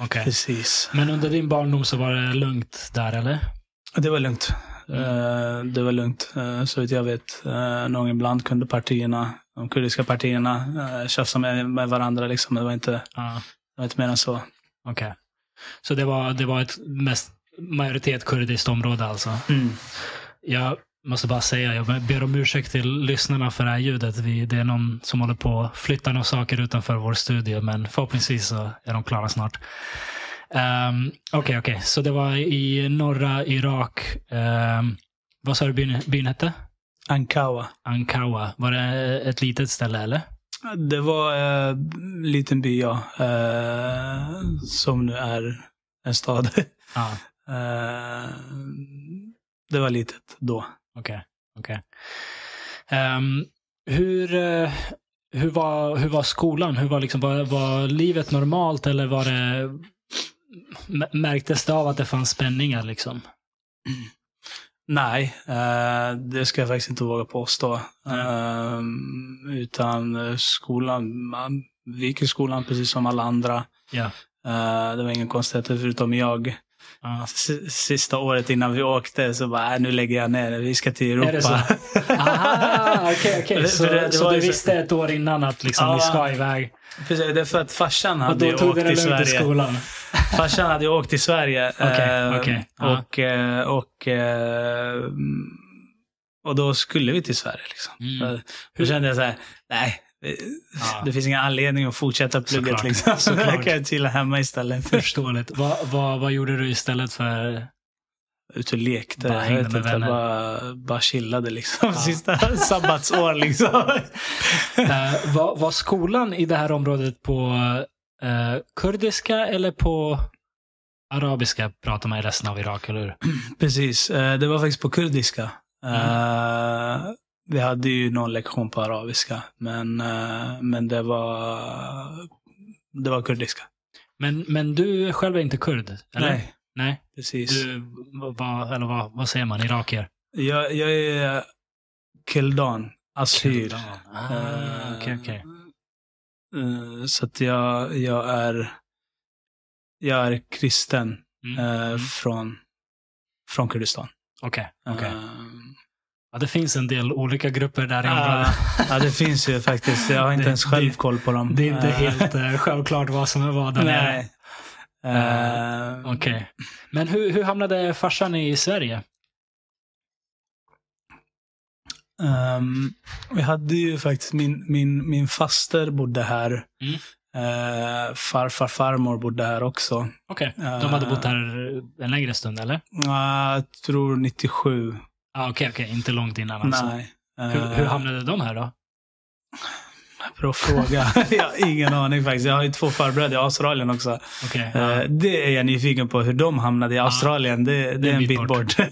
Okej. Precis. Men under din barndom så var det lugnt där, eller? Det var lugnt. Eh, det var lugnt. Uh, så vitt jag vet. Uh, någon ibland kunde partierna, de kurdiska partierna, uh, tjafsa med, med varandra. Liksom. Det, var inte, Ja. det var inte mer än så. Okej. Så det var, det var ett mest majoritet kurdiskt område alltså? Mm. Jag måste bara säga, jag ber om ursäkt till lyssnarna för det här ljudet. Vi, det är någon som håller på att flytta några saker utanför vår studio, men förhoppningsvis så är de klara snart. Ehm, Okej, okej. Så det var i norra Irak. Ehm, vad sa du byn, byn hette? Ankawa. Ankawa. Var det ett litet ställe eller? Det var en liten by, ja. Eh, som nu är en stad. Ja, Eh, det var litet då. okej. okej. Ehm, hur, eh, hur, var, hur var skolan? Hur var, liksom, var, var livet normalt eller var det... Märktes det av att det fanns spänningar liksom? Nej, eh, det ska jag faktiskt inte våga påstå. Nej. Eh, utan skolan, vi gick i skolan precis som alla andra. Eh, det var ingen konstigheter förutom jag. Ja. Sista året innan vi åkte så bara, äh, nu lägger jag ner det. Vi ska till Europa. Är det så? Aha, okej. För det- Så, det- det så du visste ett år innan att liksom, Ja. ni ska iväg? Precis, det är för att farsan Och hade ju åkt till Sverige. skolan? Farsan hade ju åkt till Sverige. Okej, eh, ja. Och, eh, och, eh, och då skulle vi till Sverige. Liksom. Mm. Då kände jag så här, nej, Ja. det finns ingen anledning att fortsätta plugget. Såklart, Liksom. Så såklart. jag kan chilla hemma istället. Förståeligt. Vad, vad, vad gjorde du istället för... Ut och lekte. Bara jag vet inte, vänner. bara, bara chillade liksom. Ja. Sista sabbatsår liksom. Eh, var, var skolan i det här området på eh, kurdiska eller på arabiska pratar man i resten av Irak, eller hur? Precis, eh, det var faktiskt på kurdiska. Mm. Eh, Vi hade ju någon lektion på arabiska, men, eh, men det var det var kurdiska. Men, men du själv är inte kurd? Eller? Nej, Nej. precis. Du, vad, eller vad, vad säger man? Irakier? Jag, jag är kildan, assyr. Ah, Eh, Okej, okej. eh, Så att jag, jag är jag är kristen Mm, eh, mm. från, från Kurdistan. Okej, okej. Eh, Ja, det finns en del olika grupper där i Ja, området. ja, det finns ju faktiskt. Jag har inte Det- ens själv det- koll på dem. Det är inte Eh, helt eh, självklart vad som är vad där. Nej. Eh, Okej. Men hur, hur hamnade farsan i Sverige? ehm, vi hade ju faktiskt, min, min, min faster bodde här. Mm. Eh, farfar, farmor bodde här också. Okej. De hade bott här en längre stund, eller? Uh, jag tror 97. Ah, Okej, okej. Inte långt innan alltså. Nej. Hur, Eh, hur hamnade de här då? Bra fråga. jag har ingen aning faktiskt. Jag har ju två farbröder i Australien också. Ja. Eh, det är jag nyfiken på, hur de hamnade i Australien. Det, det är en bit bort.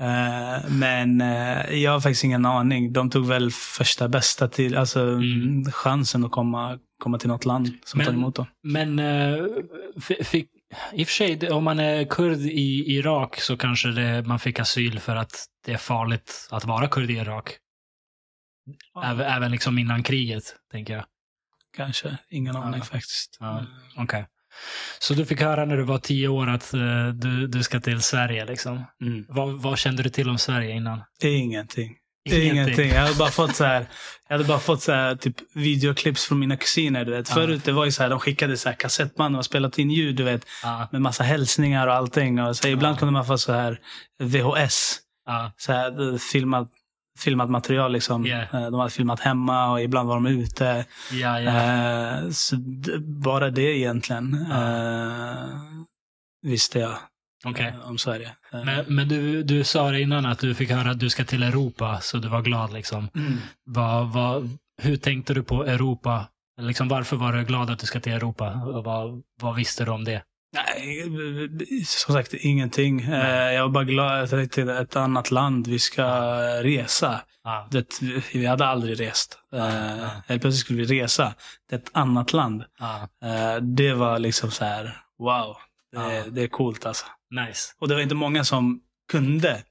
Eh, men eh, jag har faktiskt ingen aning. De tog väl första bästa till, alltså Mm. chansen att komma, komma till något land som Men- tar emot dem. Men eh, fick, i och för sig, om man är kurd i Irak så kanske det, man fick asyl för att det är farligt att vara kurd i Irak. Även, även liksom innan kriget, tänker jag. Kanske. Ingen Ja. aning faktiskt. Ja. Okej. Så du fick höra när du var tio år att eh, du, du ska till Sverige liksom. Mm. Vad, vad kände du till om Sverige innan? Ingenting. Ingenting. Jag hade bara fått så här, jag hade bara fått så här, typ videoklips från mina kusiner. Du vet. Förut det var ju så här, de skickade så här kassettband och spelat in ljud, du vet, med massa hälsningar och allting. Och så ibland kunde man få så här VHS, så här, filmat, filmat material. Liksom. Yeah. Eh, De hade filmat hemma och ibland var de ute. ja. Eh, så bara det egentligen eh, visste jag Okej. eh, om Sverige. Eh, Men, men du, du sa det innan att du fick höra att du ska till Europa, så du var glad liksom. mm. Vad, vad, hur tänkte du på Europa? Liksom, varför var du glad att du ska till Europa? Vad, vad visste du om det? Nej, som sagt ingenting. Eh, Nej. Jag var bara glad att jag tänkte ett annat land, vi ska resa. Ja, Det, vi hade aldrig rest. Ja. Helt plötsligt skulle vi resa till ett annat land. ja, Det var liksom så här, wow. Det, det är coolt alltså. Nice. Och det var inte många som kunde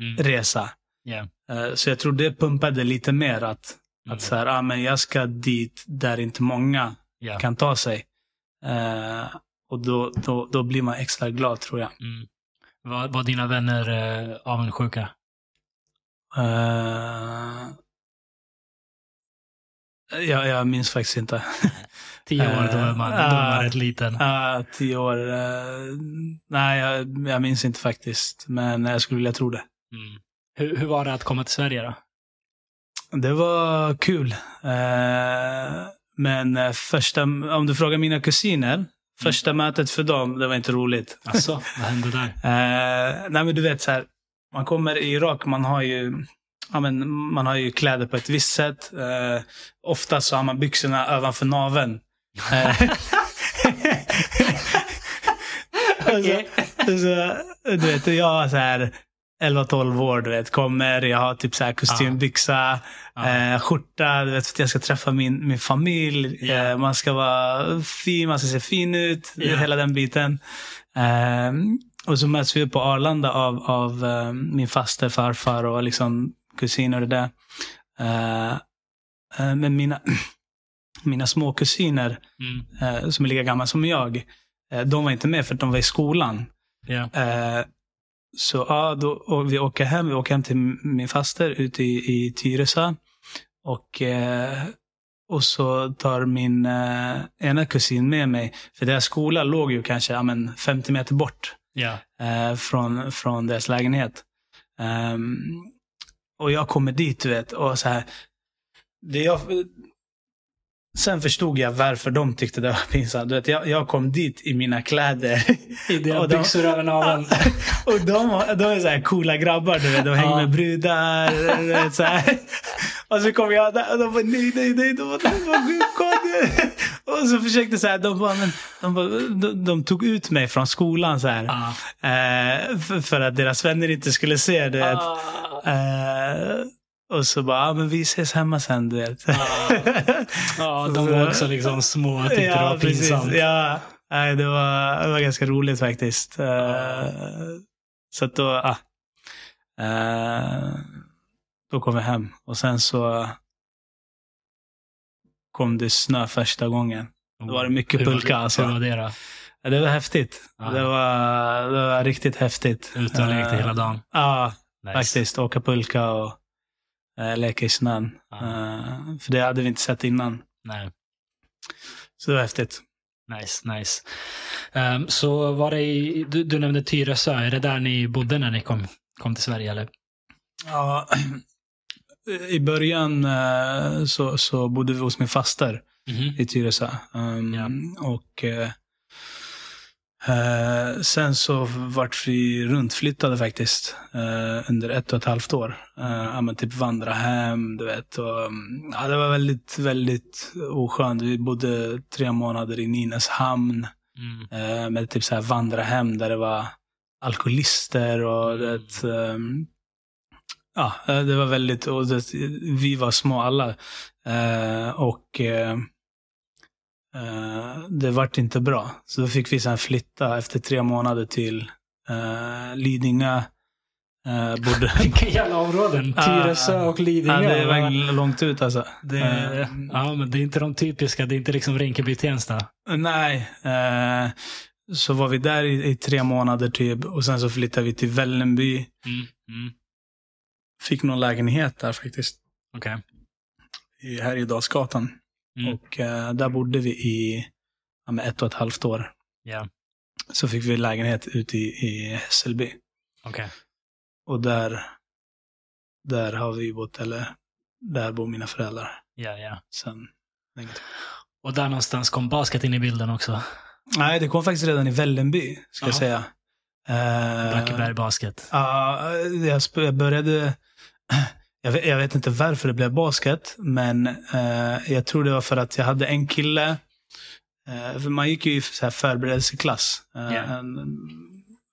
Mm. resa. Yeah. Så jag tror det pumpade lite mer att, Mm. att så här, ah, men jag ska dit där inte många Ja. kan ta sig. Eh, och då, då, då blir man extra glad tror jag. Mm. Var, var dina vänner eh, avundsjuka? Uh, jag, jag minns faktiskt inte. Tio år, då var man, då man Uh, rätt liten. Uh, tio år. eh, nej, jag, jag minns inte faktiskt. Men jag skulle vilja tro det. Mm. Hur, hur var det att komma till Sverige då? Det var kul. Eh, men eh, första, om du frågar mina kusiner, första mötet för dem, det var inte roligt. Alltså, vad hände där? Eh, nej men du vet så här, man kommer i Irak, man har ju, ja, men, man har ju kläder på ett visst sätt. Eh, ofta så har man byxorna ovanför naveln. Eh, Okej. så, så, du vet, jag har så här 11-12 år, du vet, kommer, jag har typ så här kostymbyxa, Ja. eh, skjorta, du vet, för att jag ska träffa min, min familj. Ja. Eh, man ska vara fin, man ska se fin ut, Ja. hela den biten. Eh, och så möts vi på Arlanda av, av eh, min faster, farfar och liksom kusiner och det där. Eh, eh, men mina, mina små kusiner Mm. eh, som är lika gamla som jag, de var inte med för att de var i skolan. Eh, så ja, då, och vi åker hem. Vi åker hem till min faster ute i, i Tyresö. Och, och så tar min ena kusin med mig. För deras skola låg ju kanske ja, men 50 meter bort eh, från, från deras lägenhet. Ehm, och jag kommer dit, du vet. Och så här, det jag, sen förstod jag varför de tyckte det var pinsamt. Du vet, jag, jag kom dit i mina kläder. I dina byxor över naveln. Och de, de är så här coola grabbar, du vet. De hänger Ja. med brudar. Vet, så här. Och så kom jag där och de bara nej, nej, nej. De bara, de bara. Och så försökte så här, de bara, men, de, bara, de, de tog ut mig från skolan så här. Ja. Eh, för, för att deras vänner inte skulle se, du vet. Ah. Eh, och så bara, ja men vi ses hemma sen, du vet. Ja, de var också liksom små och tyckte det var pinsamt. Precis. Ja, nej, det, var, det var ganska roligt faktiskt. Eh, så att då, ah, eh, då kom vi hem. Och sen så kom det snö första gången. Då var det mycket Hur var pulka det- alltså. Hur var det då? Ja, det var häftigt. Ja. Det, var, det var riktigt häftigt. Ute och lekte Eh, hela dagen. Ja, Nice. faktiskt. Åka pulka och uh, leka i snön. Ja. Eh, för det hade vi inte sett innan. Nej. Så det var häftigt. Nice, nice. Ehm, så var det i, du, du nämnde Tyresö. Är det där ni bodde när ni kom, kom till Sverige? Eller? Ja, I början eh, så, så bodde vi hos min faster Mhm. i Tyresö. Um, Ja. Och eh, sen så vart vi runtflyttade faktiskt eh, under ett och ett halvt år. Uh, men typ vandra hem, du vet. Och, mm, ja, det var väldigt, väldigt oskönt. Vi bodde tre månader i Nynäshamn Mm. eh, med typ så här vandra hem där det var alkoholister och Mm. det, ehm, ja, eh, det var väldigt, och det, vi var små alla. Eh, och eh, eh, det vart inte bra. Så då fick vi sen flytta efter tre månader till eh, Lidingö. Eh, bodde, Vilka jävla områden. Tyresö och Lidingö. ja, det va? var långt ut alltså. det, Eh, ja, men det är inte de typiska. Det är inte liksom Rinkeby-Tensta. Nej. Eh, så var vi där i, i tre månader typ. Och sen så flyttade vi till Vällingby. Mm. Mm. Fick någon lägenhet där faktiskt. Okej. I Härjedalsgatan. Mm. Och eh, där bodde vi i ja, ett och ett halvt år. Ja, Så fick vi lägenhet ute i, i Hässelby. okej. Och där, där har vi bott, eller där bor mina föräldrar Ja, ja. sen länge. Och där någonstans kom basket in i bilden också. Nej, det kom faktiskt redan i Vällingby, ska jag Ja. säga. Eh, Blackeberg Basket. Ja, jag sp- jag började... Jag vet, jag vet inte varför det blev basket, men eh, jag tror det var för att jag hade en kille. Eh, för man gick ju i så här förberedelseklass eh, Ja. en-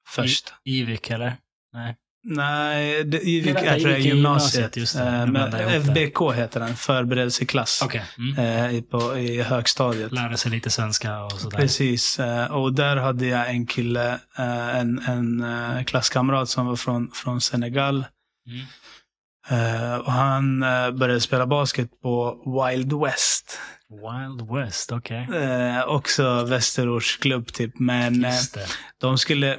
först. Ivik, eller? Nej. Nej, det, Nej, vänta, jag tror det är gymnasiet. just det. Eh, det. FBK heter den, förberedelseklass. Okej. Mm. Eh, i, på, I högstadiet. Lära sig lite svenska och sådär. Precis. eh, Och där hade jag en kille, en, en klasskamrat som var från, från Senegal. Mm. Eh, och han eh, började spela basket på Wild West. Wild West, okej. Eh, också Västerorts klubb typ. Men det. de skulle,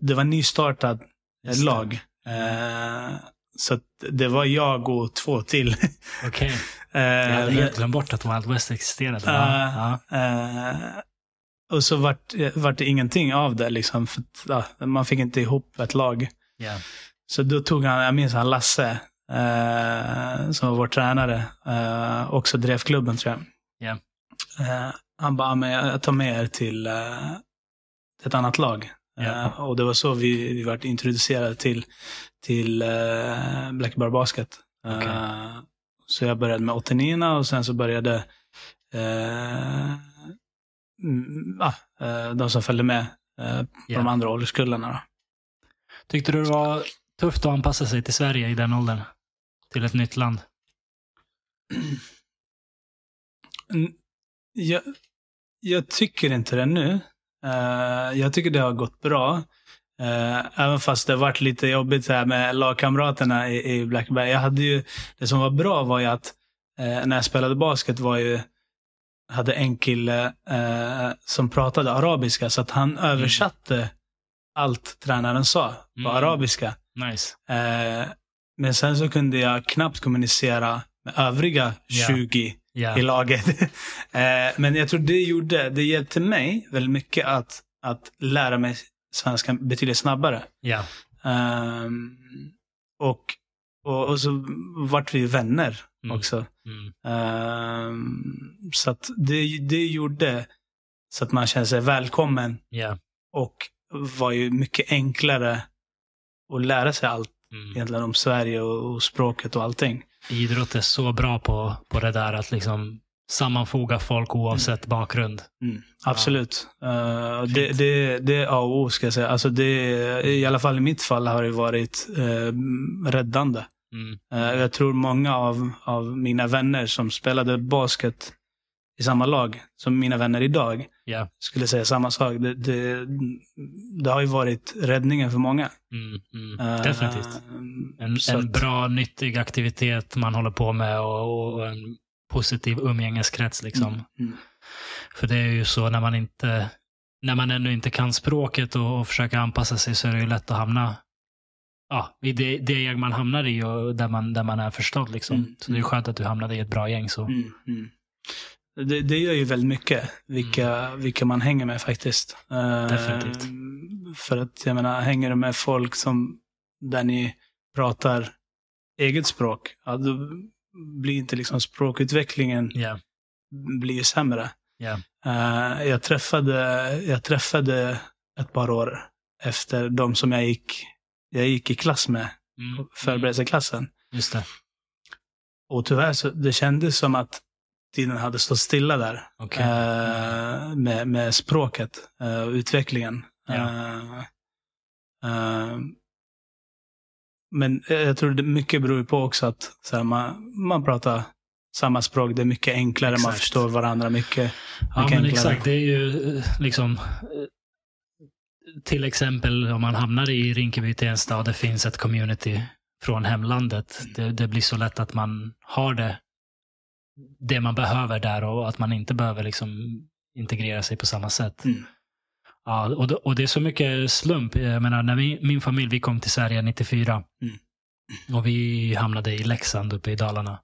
det var nystartat Just lag. Eh, så det var jag och två till. Okej. Eh, Jag hade helt glömt bort att Wild West existerade. Ja. Ja. Eh, och så vart, vart det ingenting av det. Liksom, för ja, man fick inte ihop ett lag. Ja. Så då tog han, jag minns han Lasse, eh, som var vår tränare, eh, också drev klubben tror jag. Ja. Eh, han bara, men jag jag tar med er till eh, ett annat lag. Ja. Eh, och det var så vi, vi vart introducerade till, till eh, Black Bar Basket. Eh, Okej. Så jag började med 89 och sen så började ah, eh, de som följde med på Ja. de andra ålderskullarna. Då. Tyckte du det var tufft att anpassa sig till Sverige i den åldern? Till ett nytt land? Mm, Jag, jag tycker inte det nu. Eh, jag tycker det har gått bra. Eh, även fast det har varit lite jobbigt så här med lagkamraterna i, i Blackberry. Jag hade ju, det som var bra var ju att eh, när jag spelade basket var ju hade en kille som pratade arabiska så att han översatte allt tränaren sa på Mm. arabiska. Nice. Men sen så kunde jag knappt kommunicera med övriga Ja. 20 Ja. i laget. eh, men jag tror det gjorde, det hjälpte mig väldigt mycket att, att lära mig svenska betydligt snabbare. Ja. Ehm, och, och, och så vart vi vänner Mm. också. Mm. Ehm, så att det, det gjorde så att man kände sig välkommen Ja. och var ju mycket enklare att lära sig allt Mm. egentligen om Sverige och, och språket och allting. Idrott är så bra på, på det där att liksom sammanfoga folk oavsett bakgrund. Mm, absolut. Eh, det, det, det är A och O ska jag säga. Alltså det, I alla fall i mitt fall har det varit eh, räddande. Mm. Eh, jag tror många av, av mina vänner som spelade basket i samma lag som mina vänner idag Ja. skulle säga samma sak. Det, det, det har ju varit räddningen för många. Mm. Mm. Eh, Definitivt. En, en att- bra, nyttig aktivitet man håller på med och, och en positiv umgängeskrets. Liksom. Mm, mm. För det är ju så när man inte när man ännu inte kan språket och, och försöker anpassa sig så är det ju lätt att hamna ja, i det, det gäng man hamnar i och där man, där man är förstådd. Liksom. Mm, Så det är skönt att du hamnade i ett bra gäng. Så. Mm, mm. Det, det gör ju väldigt mycket, vilka, vilka man hänger med faktiskt. Eh, Definitivt. För att jag menar, hänger du med folk som, där ni pratar eget språk, ja, då blir inte liksom språkutvecklingen Ja, blir sämre. Eh, jag, träffade, jag träffade ett par år efter de som jag gick, jag gick i klass med, mm. förberedelseklassen. Just det. Och tyvärr så det kändes som att tiden hade stått stilla där. Okej. eh, med, med språket eh, och utvecklingen. Ja. Eh, eh, men jag tror det mycket beror på också att så här, man, man pratar samma språk. Det är mycket enklare. Man Exakt. förstår varandra mycket, Ja, mycket men enklare. exakt. Det är ju eh, liksom till exempel om man hamnar i Rinkeby, Tensta och det finns ett community från hemlandet. Det, det blir så lätt att man har det, det man behöver där och att man inte behöver liksom integrera sig på samma sätt. Mm. Ja, och, det, och det är så mycket slump. Jag menar, när vi, min familj, vi kom till Sverige 94 Mm. och vi hamnade i Leksand uppe i Dalarna.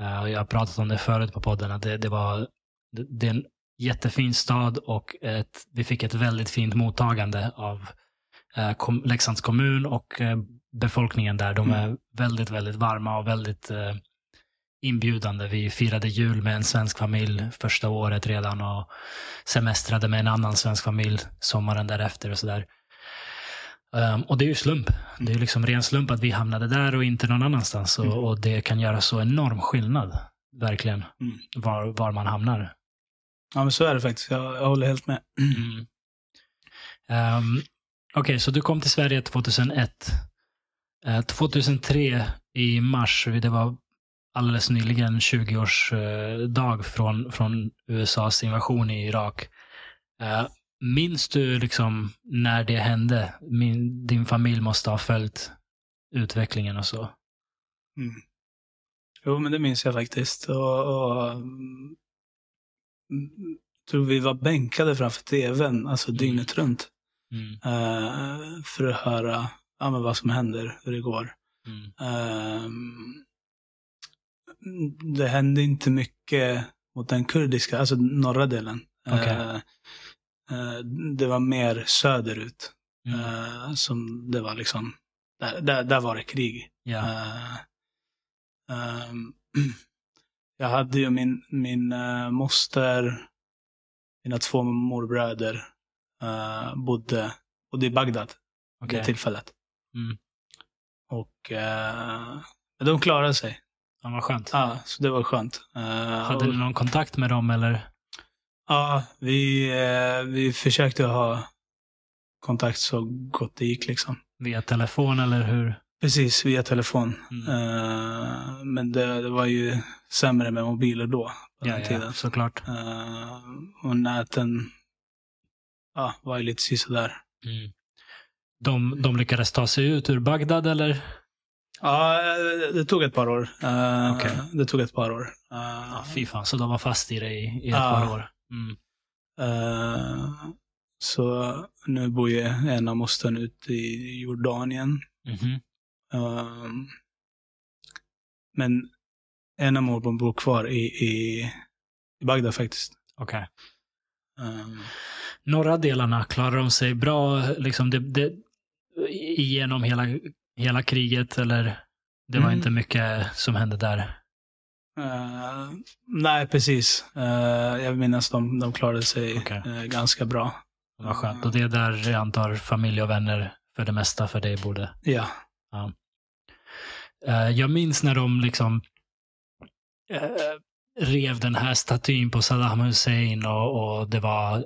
Eh, jag har pratat om det förut på podden, att det, det var det, är en jättefin stad och ett, vi fick ett väldigt fint mottagande av eh, kom, Leksands kommun och eh, befolkningen där. De är väldigt, väldigt varma och väldigt eh, inbjudande. Vi firade jul med en svensk familj första året redan och semestrade med en annan svensk familj sommaren därefter och sådär. Um, och det är ju slump. Det är ju liksom ren slump att vi hamnade där och inte någon annanstans. Och, Mm. och det kan göra så enorm skillnad, verkligen, Mm. var, var man hamnar. Ja, men så är det faktiskt. Jag, jag håller helt med. Mm. Um, Okej, så du kom till Sverige 2001. Eh, 2003 i mars, det var alldeles nyligen 20-årsdag från, från USAs invasion i Irak. Eh, minns du liksom när det hände? Min, din familj måste ha följt utvecklingen och så. Mm. Jo, men det minns jag faktiskt. Och, och, mm, tror vi var bänkade framför tvn, alltså Mm. dygnet runt. Mm. eh, för att höra ja, men vad som händer, hur det går. Mm. Ehm, det hände inte mycket mot den kurdiska, alltså norra delen. Okej. Eh, eh, det var mer söderut. Mm. eh, som det var liksom, där, där, där var det krig. Eh, ehm, jag hade ju min, min uh, moster, mina två morbröder uh, bodde, bodde i Bagdad vid Okej. det tillfället. Mm. Och uh, de klarade sig. Ja, vad skönt. Ja, så det var skönt. Uh, Hade och, du någon kontakt med dem eller? Ja, vi, eh, vi försökte ha kontakt så gott det gick liksom. Via telefon eller hur? Precis, via telefon. Mm. Eh, men det, det var ju sämre med mobiler då, på Ja, den ja, tiden. såklart. Eh, och näten ja, var ju lite sisådär. Mm. De, de lyckades ta sig ut ur Bagdad eller? Ja, eh, det tog ett par år. Eh, Okej. Det tog ett par år. Ja, fy fan, så de var fast i det i, i ett Ja. par år. Mm. så nu bor ju en av mostern ute i Jordanien. Mhm. Um, men en av morbrorn bor kvar i, i, i Bagdad faktiskt. Okej. Um, Norra delarna, klarar de sig bra liksom det, det, igenom hela, hela kriget eller? Det var Mm. inte mycket som hände där. uh, nej, precis. Uh, jag minns de, de klarade sig Okej. uh, ganska bra. Vad skönt. Och det är där jag antar familj och vänner för det mesta för dig bodde. Ja. Eh, Jag minns när de liksom eh, rev den här statyn på Saddam Hussein och, och det var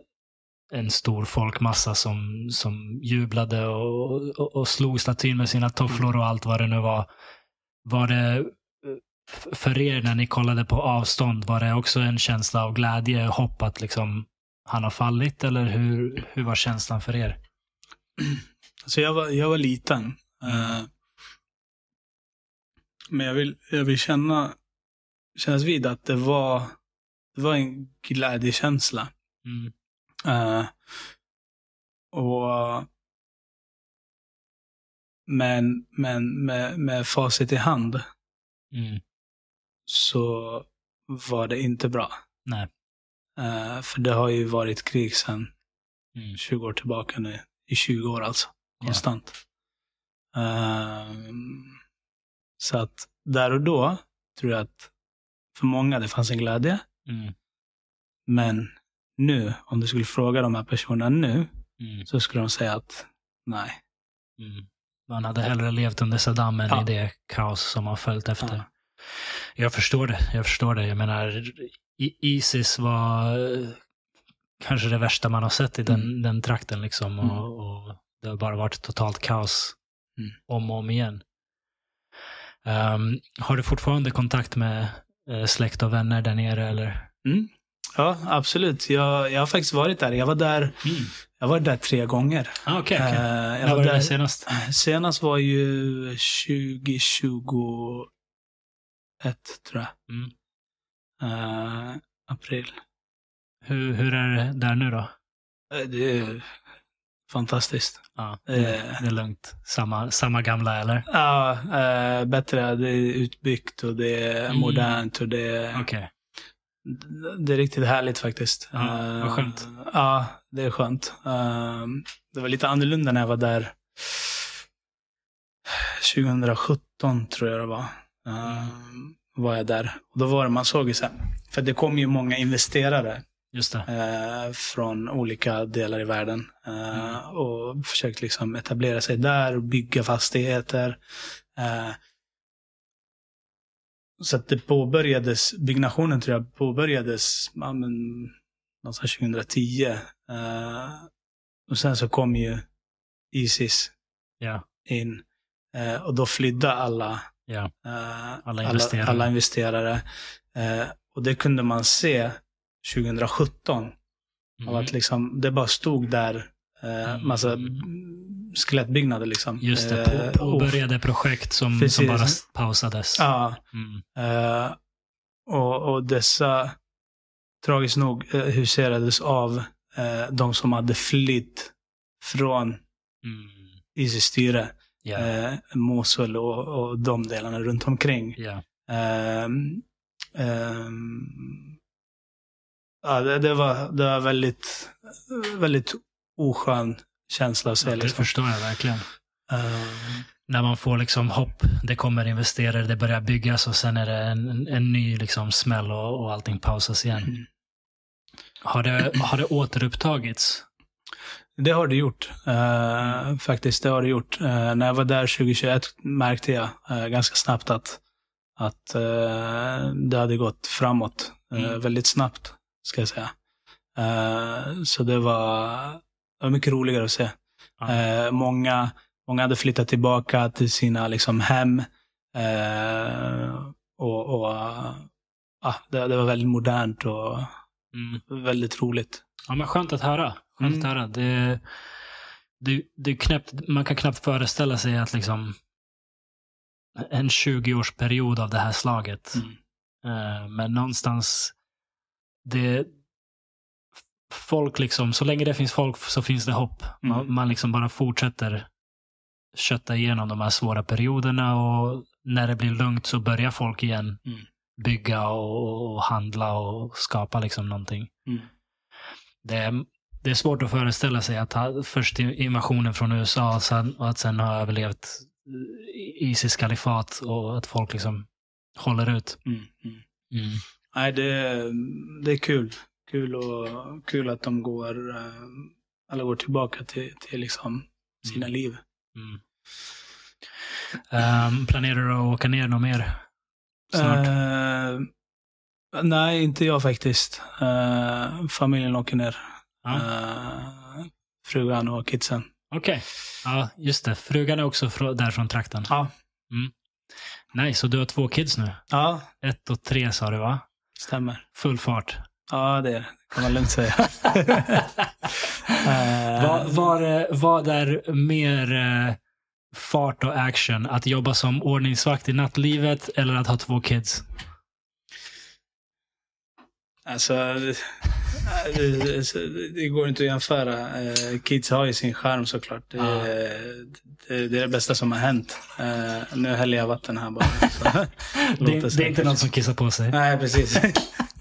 en stor folkmassa som, som jublade och, och, och slog statyn med sina tofflor och allt vad det nu var. Var det eh, för er när ni kollade på avstånd, var det också en känsla av glädje och hopp att liksom han har fallit eller hur, hur var känslan för er? Alltså jag var, jag var liten. Uh, men jag vill, jag vill känna, kännas vid att det var, det var en glädjekänsla. Mm. Eh, och men, men med, med facit i hand Mm. så var det inte bra. Nej. Eh, för det har ju varit krig sedan Mm. 20 år tillbaka nu. I 20 år alltså. Ja. Konstant. Ehm, så att där och då tror jag att för många det fanns en glädje. Mm. Men nu, om du skulle fråga de här personerna nu, Mm. så skulle de säga att nej. Mm. Man hade hellre levt under Saddam än Ja. i det kaos som har följt efter. Ja. Jag förstår det. Jag förstår det. Jag menar, Isis var eh, kanske det värsta man har sett i den, Mm. den trakten. Liksom, Mm. och, och Det har bara varit totalt kaos Mm. om och om igen. Ehm, har du fortfarande kontakt med eh, släkt och vänner där nere? Eller? Mm. Ja, absolut. Jag, jag har faktiskt varit där. Jag var där, jag var där tre gånger. Ah, Okej, okej. Eh, jag När var var det där, senast? senast var ju 2021, tror jag. Mm. Eh, april. Hur, hur är det där nu då? Eh, Det är fantastiskt. Ja, det, det är lugnt. Samma, samma gamla eller? Ja, eh, bättre. Det är utbyggt och det är Mm. modernt och det är, Okej. Det är riktigt härligt faktiskt. Ja, vad Eh, skönt. Ja, det är skönt. Eh, det var lite annorlunda när jag var där 2017 tror jag det var. Eh, var jag där. Och då var det, man såg ju så här, för det kom ju många investerare från olika delar i världen. Mm. Och försökt liksom etablera sig där och bygga fastigheter. Så att det påbörjades, byggnationen tror jag påbörjades ja, men, någonstans 2010. Eh, och sen så kom ju Isis Ja. in. Eh, och då flydde alla, Ja. eh, Alla investerare. alla investerare. Eh, och det kunde man se 2017. Av Mm. att liksom, det bara stod där eh, Mm. massa skelettbyggnader. Liksom. Just det, Eh, på, påbörjade projekt som, som bara pausades. Ja, Mm. eh, och, och dessa, tragiskt nog, eh, huserades av de som hade flytt från Mm. Isis styre. Eh, Mosul och, och de delarna runt omkring. ja. Ehm, ehm, ja, det, det, var, det var väldigt, väldigt oskön känsla att se. Det Liksom. förstår jag verkligen. Ehm, När man får liksom hopp, det kommer investerare, det börjar byggas och sen är det en, en, ny liksom smäll och, och allting pausas igen. Mm. Har det, har det återupptagits? Det har det gjort. Eh, faktiskt, det har det gjort. Eh, när jag var där 2021 märkte jag eh, ganska snabbt att, att det hade gått framåt. Mm. Väldigt snabbt, ska jag säga. Så det var, det var mycket roligare att se. Eh, många, många hade flyttat tillbaka till sina liksom, hem. Eh, och och ah, det, det var väldigt modernt och Mm. väldigt roligt. Ja, men skönt att höra. Skönt att Mm. höra. Det, det, det är knappt, man kan knappt föreställa sig att liksom en 20-årsperiod av det här slaget. Mm. Eh, men någonstans, det, folk liksom, så länge det finns folk så finns det hopp. Man, Mm. man liksom bara fortsätter kötta igenom de här svåra perioderna och när det blir lugnt så börjar folk igen Mm. bygga och, och handla och skapa liksom någonting. Mm. Det, är- det är svårt att föreställa sig att ha, först invasionen från USA och, sen, och att sen ha överlevt Isis kalifat och att folk liksom håller ut. Mm. Mm. Mm. Nej, det, det är kul. Kul, och, kul att de går, eh, alla går tillbaka till, till liksom sina Mm. liv. Mm. Ehm, planerar du att åka ner något mer? Snart? Eh, nej, inte jag faktiskt. Eh, familjen åker ner. Ja. Eh, frugan och kidsen. Okej. Ja, just det. Frugan är också frå- där från trakten. Ja. Nej, så du har två kids nu? Ja, Ett och tre sa du va? stämmer. Full fart. Ja, det är det. kan man lugnt säga. Eh, Vad, var, det- vad är mer eh, fart och action? Att jobba som ordningsvakt i nattlivet eller att ha två kids? Alltså, det, det, det går inte att jämföra. Eh, Kids har ju sin charm såklart. Det, Ja. det, det är det bästa som har hänt. Eh, Nu häller jag vatten här bara. Så. Det, är- det är säkert. inte någon som kissar på sig. Nej, precis.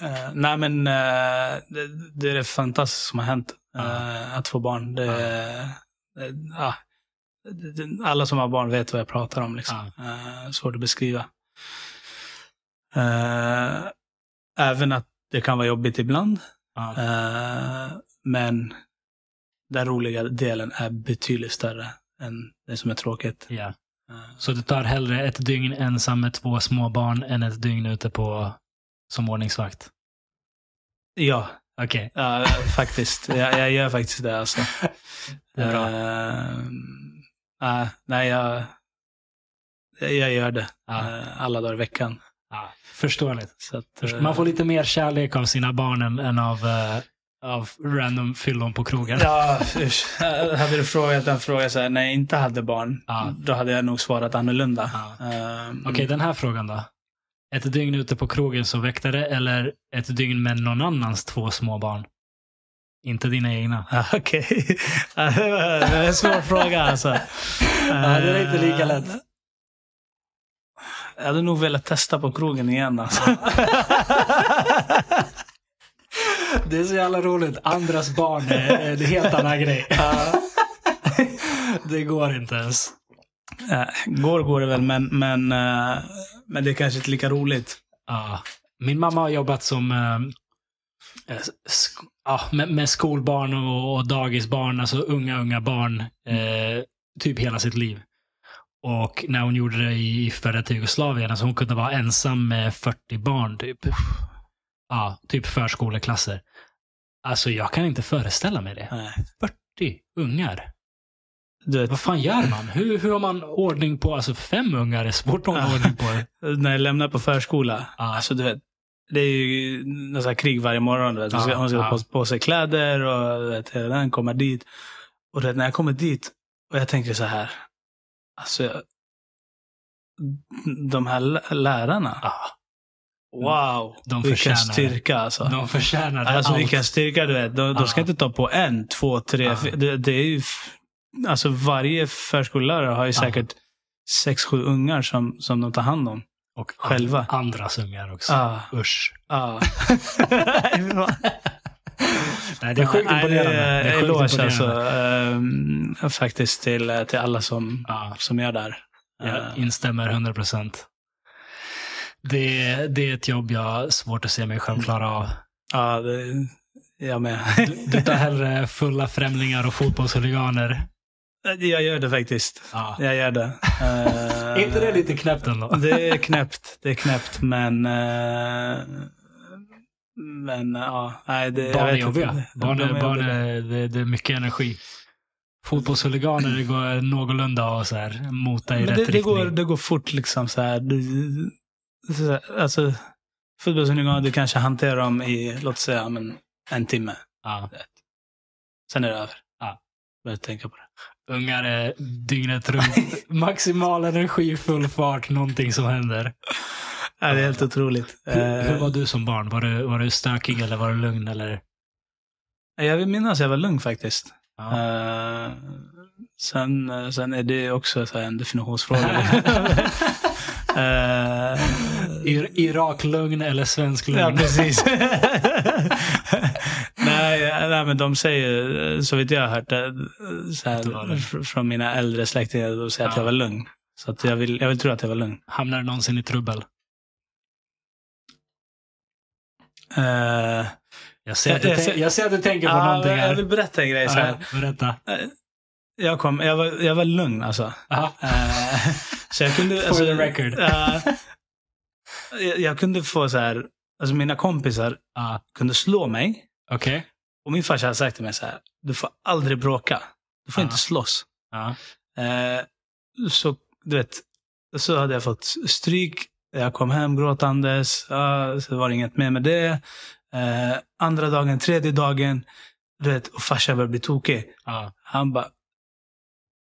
Eh, nej, men eh, det, det är det fantastiska som har hänt. eh, att få barn. Det, det, alla som har barn vet vad jag pratar om. Liksom. Svårt att beskriva. Även att det kan vara jobbigt ibland. Men den roliga delen är betydligt större än det som är tråkigt. Ja. Eh, Så du tar hellre ett dygn ensam med två små barn än ett dygn ute på som ordningsvakt? ja, Okej. Ja, faktiskt. Jag, jag gör faktiskt det. Alltså. Det är bra. Eh, äh, nej, jag, jag gör det eh, alla dagar i veckan. Ja, förståeligt. Att, eh, Man får lite mer kärlek av sina barn än, än av, eh, av random fyllon på krogen. Ja, usch. Hade du frågat den frågan så här, när jag inte hade barn, Ja. då hade jag nog svarat annorlunda. Ja. Eh, Okej, den här frågan då. Ett dygn ute på krogen som väktare eller ett dygn med någon annans två små barn? Inte dina egna. Okej. Ja, det var en svår fråga alltså. Ja, det är inte lika lätt. Eh, Jag hade nog velat testa på krogen igen alltså. Det är så jävla roligt. Andras barn är en helt annan grej. Det går inte ens. Eh, går går det väl, men, men, eh, men det är kanske inte lika roligt. Ja. Min mamma har jobbat som sk- ja, med, med skolbarn och, och dagisbarn, alltså unga, unga barn, eh, typ hela sitt liv. Och när hon gjorde det i detta Jugoslavien, alltså hon kunde vara ensam med 40 barn typ. Ja, typ förskoleklasser. Alltså jag kan inte föreställa mig det. Nej. 40 ungar. Vet, Vad fan gör man? Hur, hur har man ordning på, alltså fem ungar är svårt att ha ordning på. när jag lämnar på förskola, Ja. alltså du vet, det är ju nästan krig varje morgon. Du vet. Hon ska, hon ska ja. ha på, på sig kläder och du vet, den kommer dit. Och du vet, när jag kommer dit och jag tänker så här, alltså de här lä- lärarna, Ja. Wow, De vilken det. styrka alltså. De förtjänar Alltså allt. vilken styrka du vet. De, de ska inte ta på en, två, tre. Fyra. Det, det är ju, f- alltså varje förskollärare har ju säkert sex, sju ungar som, som de tar hand om. Och själva. andras ungar också. Ah, Usch. ah. Nej, det är sjukt imponerande. Det är sjukt Eloge imponerande. alltså. ehm, faktiskt till, till alla som, Ja. som är där. Jag Eh, instämmer 100 procent. Det, det är ett jobb jag har svårt att se mig själv klara av. Ja, det, jag med. Du, du tar hellre fulla främlingar och fotbollshuliganer. jag gör det faktiskt. Ja. Jag gör det. Eh, Är inte det lite knäppt ändå? Det är knäppt. Det är knäppt, men... eh, men ja, nej. Det, Barn är jobbiga. Barn, är, barn är, det, det är mycket energi. Fotbollshuliganer det går någorlunda och så här, mota i Men rätt det, det, riktning. går, det går fort liksom så här. Du, alltså, fotbollshuliganer, du kanske hanterar dem i, låt säga, men, en timme. Ja. Sen är det över. Ja. Börja tänka på det. Ungar är dygnet runt. Maximal energi, full fart, någonting som händer. Ja, det är helt otroligt. Hur, hur Eh, var du som barn? Var du, var du stökig eller var du lugn? Eller? jag vill minnas att jag var lugn faktiskt. Ja. Eh, sen, eh, sen är det också en definitionsfråga. Eh, Ir- Irak-lugn eller svensk lugn? ja, precis. nej, nej, men de säger, så vitt jag har hört det, så Att du var här, från mina äldre släktingar, de säger att Ja. jag var lugn. Så att jag, vill, jag vill tro att jag var lugn. Hamnar du någonsin i trubbel? Eh, Jag ser, att Jag- jag jag ser att du tänker på ja, någonting jag här. vill berätta en grej. Så här. Ja, berätta. Jag, kom, jag, var, jag var lugn alltså. Aha. Så jag kunde... For alltså, the record. eh, jag, jag kunde få så här, alltså mina kompisar Ja, kunde slå mig. Okej. Och min farsa hade sagt till mig så här, du får aldrig bråka. Du får Ja. inte slåss. Ja. Eh, så, du vet, så hade jag fått stryk. Jag kom hem gråtandes. Så var det inget mer med det. Eh, andra dagen, tredje dagen, du vet, och farsan började bli tokig. Han bara,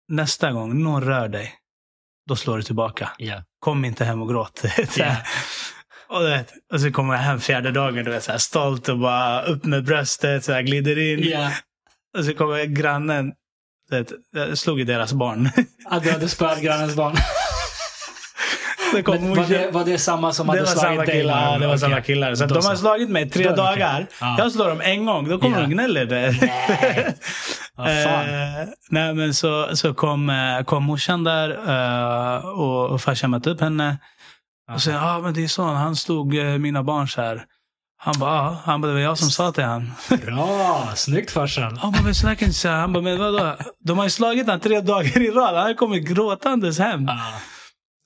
nästa gång någon rör dig, då slår du tillbaka. Ja. Kom inte hem och gråt. Ja. och, vet, och så kommer jag hem fjärde dagen, du vet, så här, stolt och bara upp med bröstet, så här, glider in. Ja. Och så kommer grannen, vet, jag slog i deras barn. Att du hade spöat grannens barn. Det kom Men var, det, var det samma som hade slagit dig? Ja, det var samma killar. Så de har slagit mig tre Då dagar. Ja. Jag slår dem en gång, då kommer Ja. de och gnäller. Eh, nej, men så, så kom, eh, kom morsan där eh, och, och farsan mötte upp henne. Och sen, ja ah, men det är så, han slog eh, mina barn så här. Han bara, ja, han bara, det var jag som sa till han. Bra! Snyggt farsan. Han bara, men så du inte säga. Han bara, men vadå? De har ju slagit han tre dagar i rad. Han kommer gråtandes hem. Ja.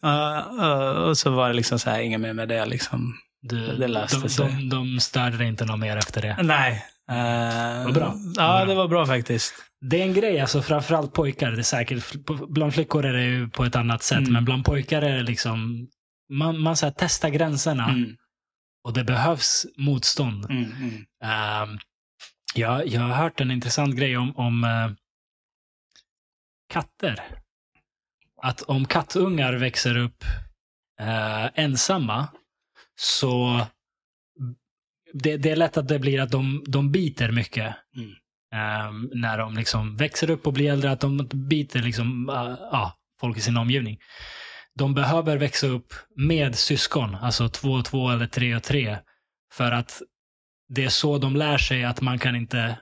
Uh, uh, och så var det liksom så här, inget mer med det liksom. Du, Det löste de, sig. de, de störde dig inte något mer efter det. Nej. Uh, bra. Ja, det var bra faktiskt. Det är en grej, alltså framförallt pojkar. Det är säkert, bland flickor är det ju på ett annat sätt, Mm. men bland pojkar är det liksom, man, man så här, testar gränserna Mm, och det behövs motstånd. mm. Ehm, jag, jag har hört en intressant grej om, om eh, katter. Att om kattungar växer upp eh, ensamma så det, det är lätt att det blir att de, de biter mycket. Mm. Ehm, när de liksom växer upp och blir äldre, att de biter liksom, eh, ja, folk i sin omgivning. De behöver växa upp med syskon, alltså två och två eller tre och tre. För att det är så de lär sig att man kan inte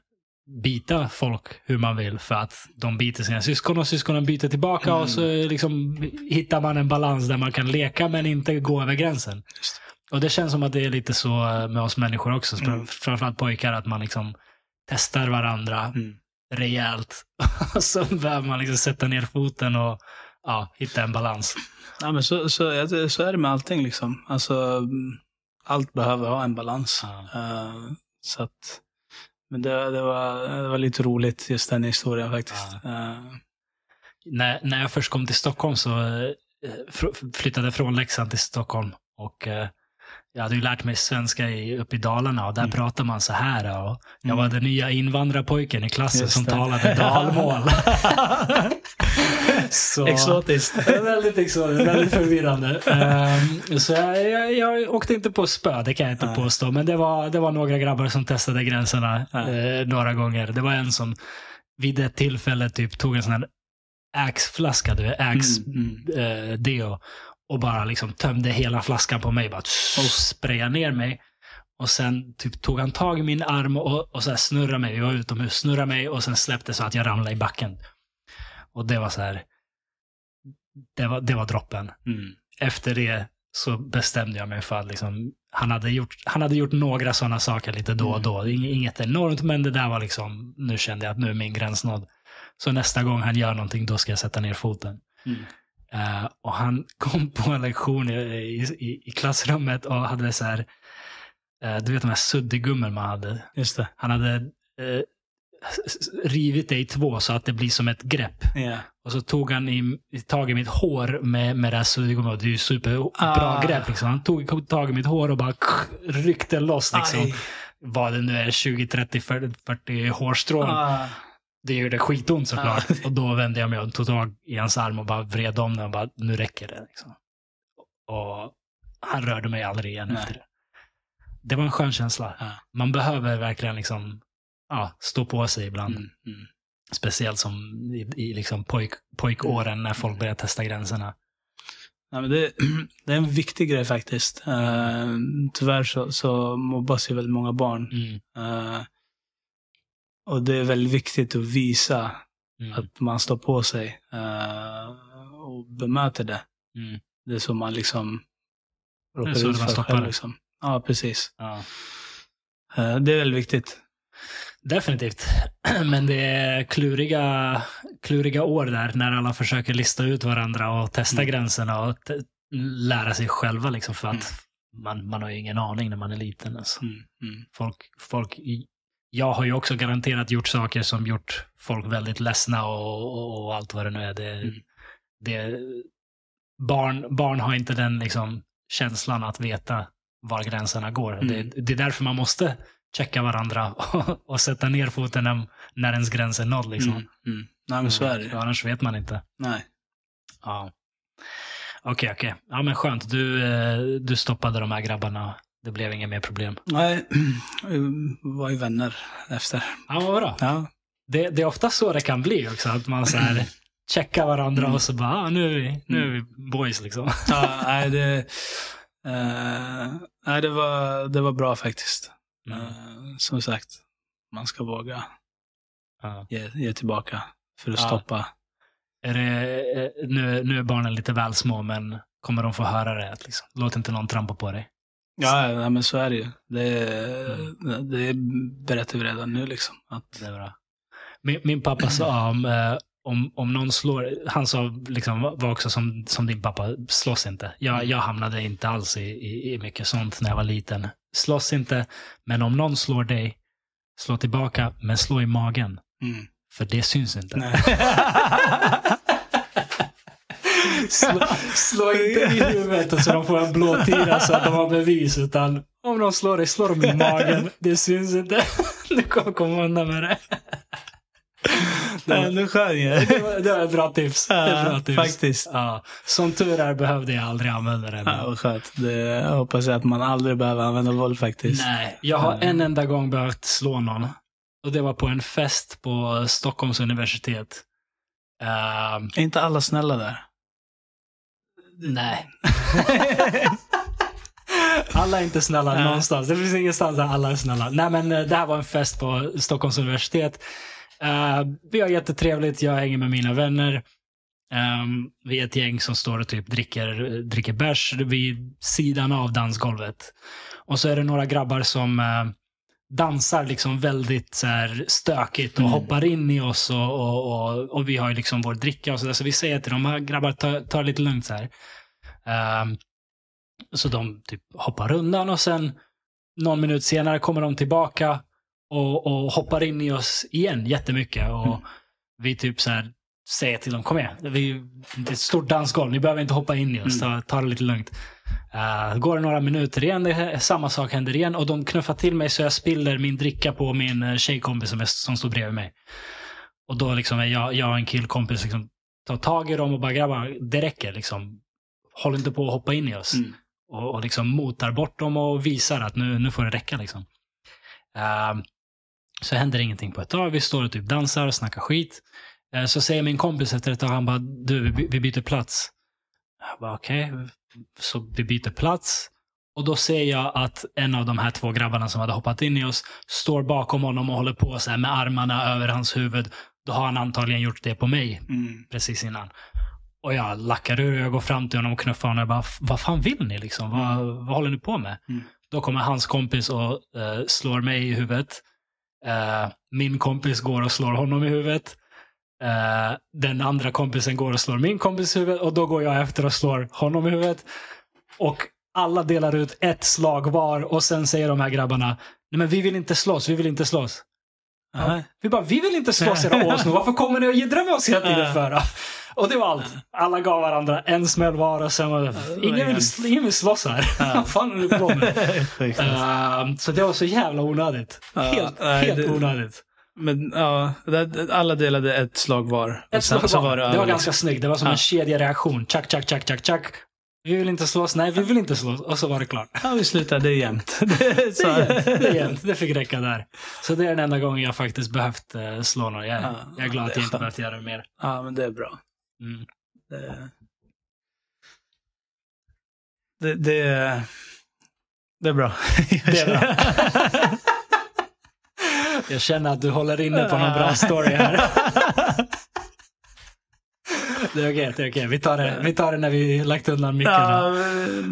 bita folk hur man vill för att de biter sina syskon och syskonen byter tillbaka Mm. och så liksom hittar man en balans där man kan leka men inte gå över gränsen. Och det känns som att det är lite så med oss människor också, Mm. framförallt pojkar, att man liksom testar varandra Mm. rejält. Så behöver man liksom sätta ner foten och ja, hitta en balans. Ja, men så, så, ja, så är det med allting. Liksom. Alltså, allt behöver ha en balans. Ja. Eh, så att, men det, det, var, det var lite roligt, just den historien faktiskt. Eh, När, när jag först kom till Stockholm så eh, flyttade jag från Leksand till Stockholm. Och eh, jag hade ju lärt mig svenska i, uppe i Dalarna och där Mm. pratar man så här. Och jag Mm. var den nya invandrarpojken i klassen Just som det. talade dalmål. så, Exotiskt. väldigt exotiskt, väldigt förvirrande. Ehm, så jag, jag, jag åkte inte på spö, det kan jag inte Nej. påstå. Men det var, det var några grabbar som testade gränserna eh, några gånger. Det var en som vid ett tillfälle typ tog en sån här Axe-flaska, du vet, Axe Mm, eh, deo och bara liksom tömde hela flaskan på mig. Bara Oh. sprayade ner mig. Och sen typ tog han tag i min arm och, och så här snurrade mig. Vi var utomhus, snurrade mig och sen släppte så att jag ramlade i backen. Och det var så här. Det var, det var droppen. Mm. Efter det så bestämde jag mig för att liksom, han, hade gjort, han hade gjort några sådana saker lite då och då. Ing- Inget enormt, men det där var liksom, nu kände jag att nu är min gräns nådd. Så nästa gång han gör någonting, då ska jag sätta ner foten. Mm. Eh, och han kom på en lektion i, i, i klassrummet och hade så här, eh, du vet de här suddgummor man hade. Just det. Han hade s- rivit det i två så att det blir som ett grepp. Ja. Och så tog han i, i tag i mitt hår med, med det här suddgummit. Det är ju superbra Ah. grepp. Liksom. Han tog tag i mitt hår och bara ryckte loss. Liksom. Aj. Vad det nu är, 20, 30, 40, 40 hårstrån. Ah. Det gjorde skitont såklart. Och då vände jag mig och tog tag i hans arm och bara vred om den och bara, nu räcker det. Liksom. Och han rörde mig aldrig igen Nej. efter det. Det var en skön känsla. Ja. Man behöver verkligen liksom, ja, stå på sig ibland. Mm. Mm. Speciellt som i, i liksom pojk, pojkåren när folk börjar testa gränserna. Ja, men det, det är en viktig grej faktiskt. Uh, tyvärr så, så mobbas ju väldigt många barn. Mm. Eh, och det är väldigt viktigt att visa Mm. att man står på sig eh, och bemöter det. Mm. Det är så man liksom råkar ut för själv. Liksom. Ja, precis. Ja. Eh, det är väldigt viktigt. Definitivt. Men det är kluriga, kluriga år där när alla försöker lista ut varandra och testa Mm. gränserna och lära sig själva. Liksom för att Mm. man, man har ju ingen aning när man är liten. Alltså. Mm. Mm. Folk, folk, jag har ju också garanterat gjort saker som gjort folk väldigt ledsna och, och, och allt vad det nu är. Det, Mm. det, barn, barn har inte den liksom, känslan att veta var gränserna går. Mm. Det, det är därför man måste checka varandra och, och sätta ner foten när, när ens gräns är nådd. Liksom. Mm. Mm. Nej, men så är det. För annars vet man inte. Nej. Ja. Okej, okej. Ja, men skönt. Du, eh, du stoppade de här grabbarna. Det blev inga mer problem. Nej, vi var ju vänner efter. Ja, vad bra. Ja. Det, det är ofta så det kan bli också. Att man så här checkar varandra Mm. och så bara, ah, nu, är vi, nu är vi boys liksom. ja nej, det, eh, nej det, var, det var bra faktiskt. Mm. Eh, som sagt, man ska våga Ja. ge, ge tillbaka för att Ja. stoppa. Är det, eh, nu, nu är barnen lite väl små, men kommer de få höra det? Liksom, låt inte någon trampa på dig. Ja, nej, men så är det ju. Det, Mm. det berättar vi redan nu liksom. Att, Det är bra. Min, min pappa sa om, eh, om, om någon slår, han sa liksom, var också som, som din pappa, slåss inte. Jag, jag hamnade inte alls i, i, i mycket sånt när jag var liten. Slåss inte, men om någon slår dig, slå tillbaka, men slå i magen. mm. För det syns inte. Slå, slå inte i huvudet så de får en blå tira så att de har bevis. Utan om de slår dig, slår de i magen. Det syns inte. Du kommer komma undan med det. Det skön ju. Det var, det var ett bra tips. Det är ett bra Ja, tips. faktiskt. Ja. Som tur är behövde jag aldrig använda det. Ja, vad skönt. Det, jag hoppas att man aldrig behöver använda våld faktiskt. Nej, jag har Ja. en enda gång behövt slå någon. Och det var på en fest på Stockholms universitet. Ehm, Är inte alla snälla där? Nej. Alla är inte snälla Nej. någonstans. Det finns ingenstans där alla är snälla. Nej, men eh, det här var en fest på Stockholms universitet. Eh, vi har jättetrevligt. Jag hänger med mina vänner. Um, vi är ett gäng som står och typ dricker, dricker bärs vid sidan av dansgolvet. Och så är det några grabbar som eh, dansar liksom väldigt så här, stökigt och Mm. hoppar in i oss och, och, och, och vi har ju liksom vår dricka och så där. Så vi säger till dem, "Ah, grabbar ta, ta det lite lugnt så här. Ehm, så de typ hoppar undan och sen någon minut senare kommer de tillbaka och, och hoppar in i oss igen jättemycket. Och Mm. vi typ så här säger till dem, kom igen. Vi, det är ett stort dansgolv, ni behöver inte hoppa in i oss. Ta, ta det lite lugnt. Uh, går det några minuter igen, det, samma sak händer igen och de knuffar till mig så jag spiller min dricka på min uh, tjejkompis som, är, som står bredvid mig. Och då liksom är jag, jag och en killkompis liksom tar tag i dem och bara grabbar, det räcker liksom. Håll inte på att hoppa in i oss. Mm. Och, och liksom motar bort dem och visar att nu, nu får det räcka liksom. Uh, så händer ingenting på ett tag. Vi står och typ dansar och snackar skit. Uh, så säger min kompis efter ett tag, han bara, du vi, vi byter plats. Jag bara okej. Okay. Så vi byter plats. Och då ser jag att en av de här två grabbarna som hade hoppat in i oss står bakom honom och håller på så här med armarna över hans huvud. Då har han antagligen gjort det på mig Mm. precis innan. Och jag lackar ur och jag går fram till honom och knuffar honom och bara, vad fan vill ni liksom? Vad, vad håller ni på med? Mm. Då kommer hans kompis och eh, slår mig i huvudet. Eh, min kompis går och slår honom i huvudet. Eh, den andra kompisen går och slår min kompis i huvudet och då går jag efter och slår honom i huvudet. Och alla delar ut ett slag var och sen säger de här grabbarna, nej men vi vill inte slåss, vi vill inte slåss. Nej. Vi bara, vi vill inte slåss era åsnor. Varför kommer ni och jiddrar med oss hela tiden för? Och det var allt. Alla gav varandra en smäll var och sen var det, ingen vill, ingen vill slåss här. Vad fan är du på med? Ehm, så det var så jävla onödigt. Helt, helt onödigt. Men ja, det- alla delade ett slag var. Ett slag var, var det det var ganska snyggt. Det var som Ja. en kedjereaktion. Tjack, tjack, tjack, tjack, tjack. Vi vill inte slåss. Nej, vi vill inte slåss. Och så var det klart. Ja, vi slutade jämnt. Det är Det så. är jämnt. Det, är jämnt. det fick räcka där. Så det är den enda gången jag faktiskt behövt eh, slå någon. Jag, Ja, jag är glad det att jag inte behövt göra det mer. Ja, men det är bra. Mm. Det, det, det, det är bra. Det är bra. Jag känner att du håller inne på någon bra story här. Det är okej, det är okej. Vi, tar det, vi tar det när vi lagt undan micken. Ja,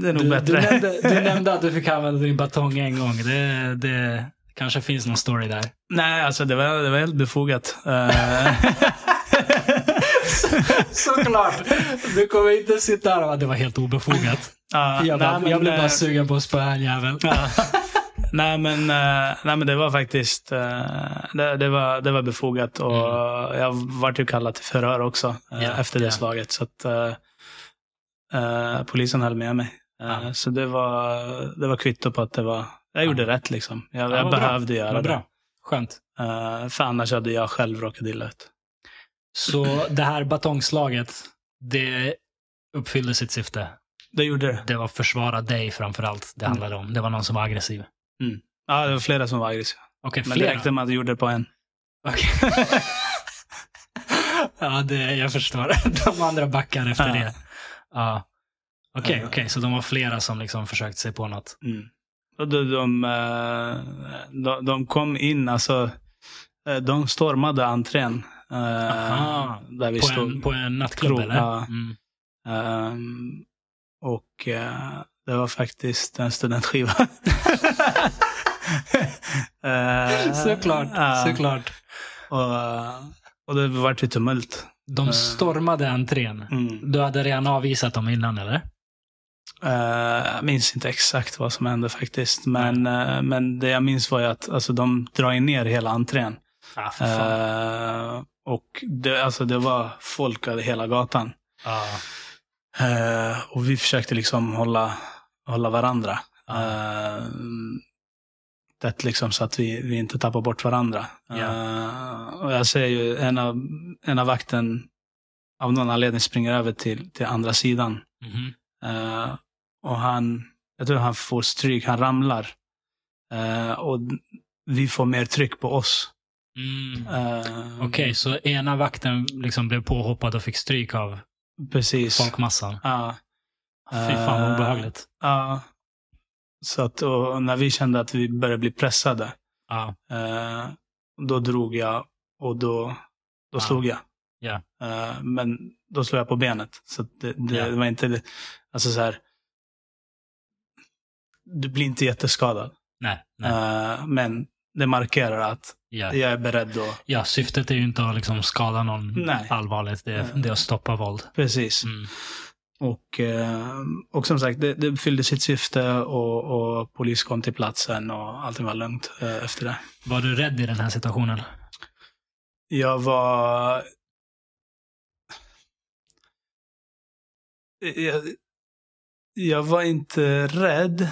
det är nog du, bättre. Du, nämnde, du nämnde att du fick använda din batong en gång. Det, det kanske finns någon story där. Nej, alltså det var, det var helt befogat. Eh, Såklart! Du kommer inte sitta här och det var helt obefogat. ja, Jag, bara, nej, jag blev bara eh, sugen på att spöa en jävel. Ja. Nej, men, eh, nej, men det var faktiskt eh, det, det, var, det var befogat. Och Jag vart ju kallad till förhör också eh, Mm. Ja, efter det ja. slaget. Så att, eh, polisen höll med mig. Ja. Så det var, det var kvitto på att det var, jag gjorde rätt. liksom. Jag, Ja, jag vad bra. behövde göra det. bra. Skönt. Eh, för annars hade jag själv råkat illa ut. Så det här batongslaget, det uppfyllde sitt syfte. Det gjorde det. Det var försvara dig framför allt det handlade om. Det var någon som var aggressiv. Ja, det var flera som var aggressiva. Okej, Men det flera. räckte med att jag gjorde det på en. Okej. ja, det, jag förstår. De andra backar efter Ja. det. Ja. Okej, Ja. okej. Så de var flera som liksom försökte sig på något. Mm. De, de, eh, de, de kom in, alltså, eh, de stormade entrén. eh, Aha. Där vi På stod. en, på en nattklubb, eller? ja. Mm. Ehm, och eh, det var faktiskt en studentskiva. Eh, Såklart, såklart. Och, eh, och det vart ju tumult. De stormade entrén. Mm. Du hade redan avvisat dem innan, eller? Eh, jag minns inte exakt vad som hände faktiskt. Men, eh, men det jag minns var ju att alltså, de drar ju ner hela entrén. Ah. Eh, och det, alltså, det var folk över hela gatan. Ja. Eh, och vi försökte liksom hålla, hålla varandra. Uh, det liksom så att vi, vi inte tappar bort varandra. Ja. Eh, och jag ser ju en av, en av vakten av någon anledning springer över till, till andra sidan. Mhm. Eh, och han, jag tror han får stryk, han ramlar. Eh, och vi får mer tryck på oss. Mm. Eh, Okej, så ena vakten liksom blev påhoppad och fick stryk av Precis. folkmassan. Ja. Fy fan vad Eh, obehagligt. Ja. Så att, när vi kände att vi började bli pressade, Ja. eh, då drog jag och då, då Ja. slog jag. Ja. Eh, men då slog jag på benet. Så det, det, Ja. det var inte, alltså så här. Du blir inte jätteskadad. Nej, nej. Eh, men det markerar att Ja. jag är beredd att, ja, syftet är ju inte att liksom skada någon Nej. allvarligt. Det är, det är att stoppa våld. precis. Mm. Och, eh, och som sagt, det, det fyllde sitt syfte och, och polis kom till platsen och allting var lugnt eh, efter det. Var du rädd i den här situationen? Jag var... jag, jag var inte rädd,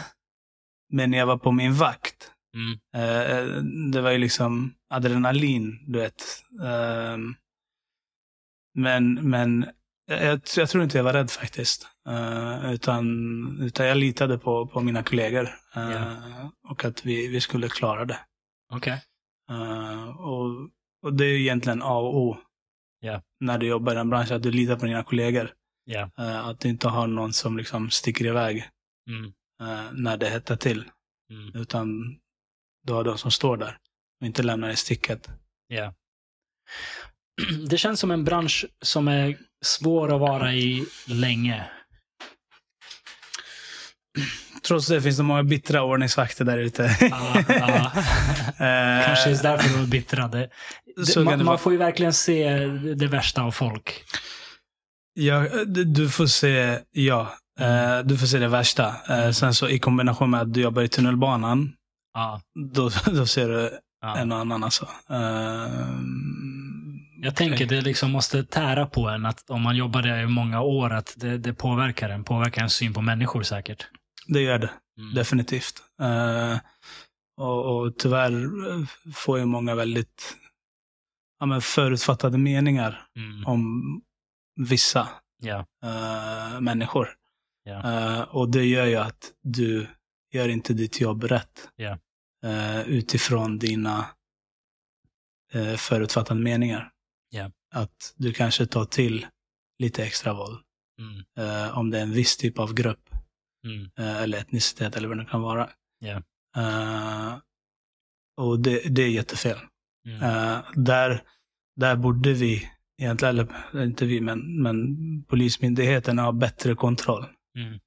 men jag var på min vakt. Mm. Eh, det var ju liksom adrenalin, du vet. Eh, men men jag, jag tror inte jag var rädd faktiskt. Eh, utan, utan jag litade på, på mina kollegor. Eh, Ja. Och att vi, vi skulle klara det. Okej. Eh, och, och det är ju egentligen A och O. Ja. När du jobbar i den branschen, att du litar på dina kollegor. Eh, att du inte har någon som liksom sticker iväg Mm. eh, när det hettar till. Mm. Utan du har de som står där och inte lämnar i sticket. Det känns som en bransch som är svår att vara i länge. Trots det finns det många bittra ordningsvakter där ute. Ja. Eh, Kanske är därför de är bittrade. Det, man, det man vara. får ju verkligen se det värsta av folk. Ja, du- får se, ja. Eh, du får se det värsta. Eh, Mm. sen så i kombination med att du jobbar i tunnelbanan, Ja, då, då ser du en och annan alltså. Eh, Jag tänker det liksom måste tära på en att om man jobbar där i många år att det, det påverkar en. Påverkar en syn på människor säkert. Det gör det, Mm. definitivt. Eh, och, och tyvärr eh, får ju många väldigt ja, men förutfattade meningar Mm. om vissa Ja. eh, människor. Ja. Eh, och det gör ju att du gör inte ditt jobb rätt. Ja. Eh, utifrån dina uh, förutfattade meningar. Ja. Att du kanske tar till lite extra våld. Mm. eh, om det är en viss typ av grupp. Mm. eh, eller etnicitet eller vad det kan vara. Ja. Eh, och det, det är jättefel. Mm. Eh, där, där borde vi, egentligen, eller inte vi, men, men polismyndigheten ha bättre kontroll. Mm.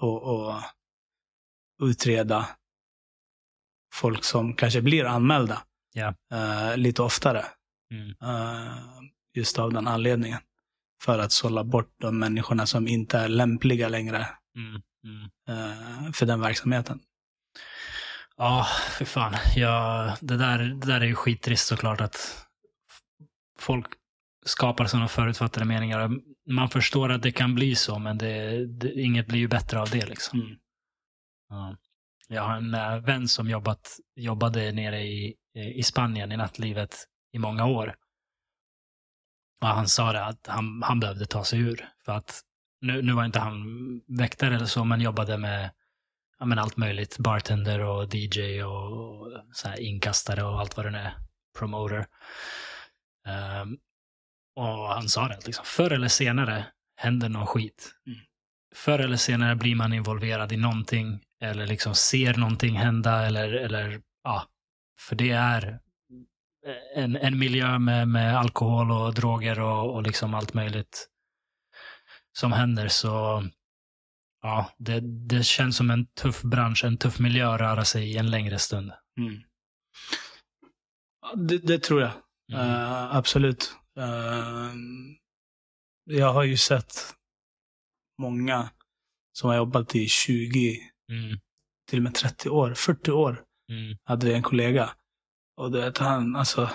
Och, och utreda folk som kanske blir anmälda eh, lite oftare. Mm. Eh, just av den anledningen. För att sålla bort de människorna som inte är lämpliga längre Mm. Mm. eh, för den verksamheten. Ja, för fan. Ja, det, där, det där är ju skittrist såklart att folk skapar sådana förutfattade meningar. Man förstår att det kan bli så, men det, det, inget blir ju bättre av det. Liksom. Mm. Ja. Jag har en äh, vän som jobbat, jobbade nere i, i Spanien i nattlivet i många år. Och han sa det att han, han behövde ta sig ur. För att nu, nu var inte han väktare eller så, men jobbade med ja, men allt möjligt. Bartender och DJ och, och så här inkastare och allt vad det nu är. Promoter. Ehm, och han sa det, liksom, förr eller senare händer någon skit. Mm. Förr eller senare blir man involverad i någonting eller liksom ser någonting hända eller, eller ja, för det är en, en miljö med, med alkohol och droger och, och liksom allt möjligt som händer. Så ja, det, det känns som en tuff bransch, en tuff miljö att röra sig i en längre stund. Mm. Det, det tror jag. Mm. Eh, absolut. Eh, jag har ju sett många som har jobbat i 20, Mm. till och med 30 år, 40 år. Mm. Hade vi en kollega. Och du vet, han, alltså,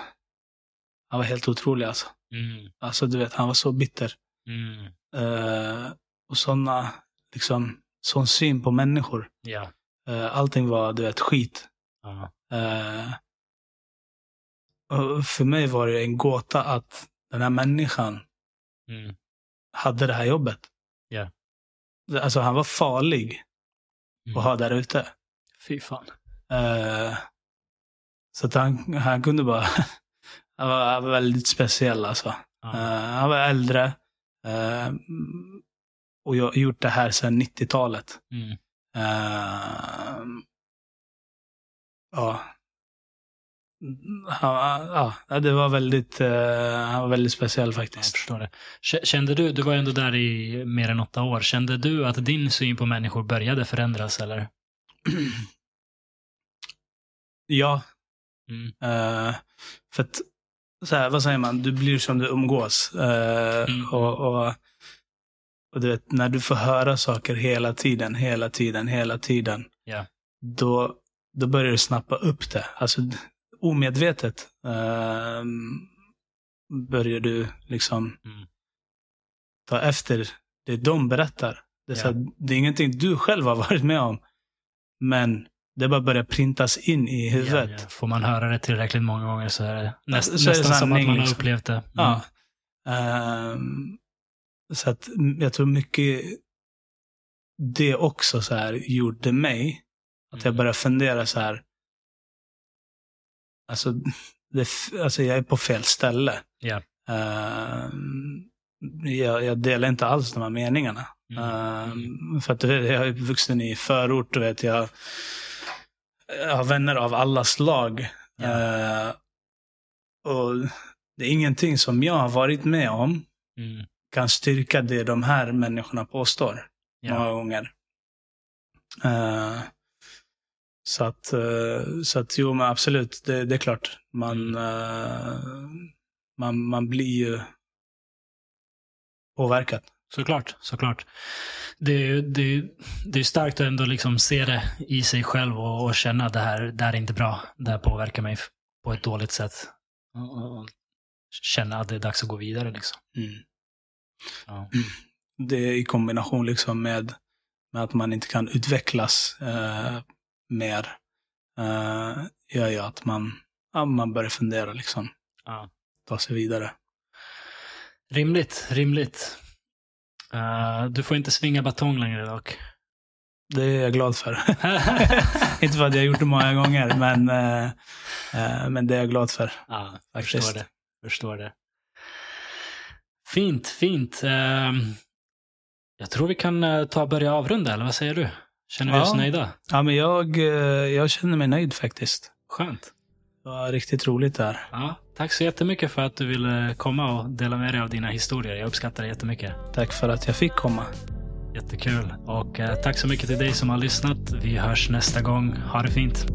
han var helt otrolig alltså. Mm. Alltså du vet, han var så bitter. Mm. Eh, och sådana, liksom, sån syn på människor. Ja. Uh, allting var, du vet, skit. Eh, och för mig var det en gåta att den här människan Mm. hade det här jobbet. Det- Alltså han var farlig Mm. att ha där ute. Fy fan. Så att han, han kunde bara... han, var, väldigt speciell alltså. Ja. Eh, han var äldre. eh, och jag har gjort det här sedan 90-talet. Mm. Eh, ja. Han, ja, det var väldigt, han var väldigt speciell Jag faktiskt. förstår det. K- Kände du, du var ju ändå där i mer än åtta år, kände du att din syn på människor började förändras eller? ja, Mm. eh, för att, så här, vad säger man, du blir som du umgås. Eh, Mm. och, och, och du vet, när du får höra saker hela tiden, hela tiden, hela tiden. Ja. Då, då börjar du snappa upp det. Alltså omedvetet eh, börjar du liksom Mm. ta efter det de berättar. Det är, så Ja. här, det är ingenting du själv har varit med om. Men det bara börjar printas in i huvudet. Ja, ja. Får man höra det tillräckligt många gånger så är det näst, Så är det nästan som att man har liksom. upplevt det. Mm. Ja. Ehm, så att jag tror mycket det också så här gjorde mig. Att jag Mm. började fundera så här. Alltså, det, alltså jag är på fel ställe. Ja. Ehm, jag, jag delar inte alls de här meningarna. Mm. Ehm, för att jag är vuxen i förort, du vet, jag, jag har vänner av alla slag. Ja. Ehm, och det är ingenting som jag har varit med om Mm. kan styrka det de här människorna påstår många Ja. gånger. Ehm, så att, eh, så att jo, men absolut, det, det är klart. Man, Mm. eh, man, man blir ju påverkad. Såklart, såklart. Det är det är, det är starkt att ändå liksom se det i sig själv och, och känna att det här, det här är inte bra. Det här påverkar mig på ett dåligt sätt. Och, och, känna att det är dags att gå vidare. Liksom. Mm. Ja. det i kombination liksom med, med att man inte kan utvecklas eh, mer eh, gör ju att man, ja, man börjar fundera liksom. Ja. Ta sig vidare. Rimligt, rimligt. Eh, du får inte svinga batong längre dock. Det är jag glad för. inte för att jag har gjort det många gånger, men, eh, eh, men det är jag glad för. ja, jag Faktiskt. förstår det. Förstår det. Fint, fint. Ehm, jag tror vi kan ta och börja avrunda, eller vad säger du? Känner vi Ja. oss nöjda? Ja, men jag, jag känner mig nöjd faktiskt. Skönt. Det var riktigt roligt där. Ja, tack så jättemycket för att du ville komma och dela med dig av dina historier. Jag uppskattar det jättemycket. Tack för att jag fick komma. Jättekul. Och eh, tack så mycket till dig som har lyssnat. Vi hörs nästa gång. Ha det fint.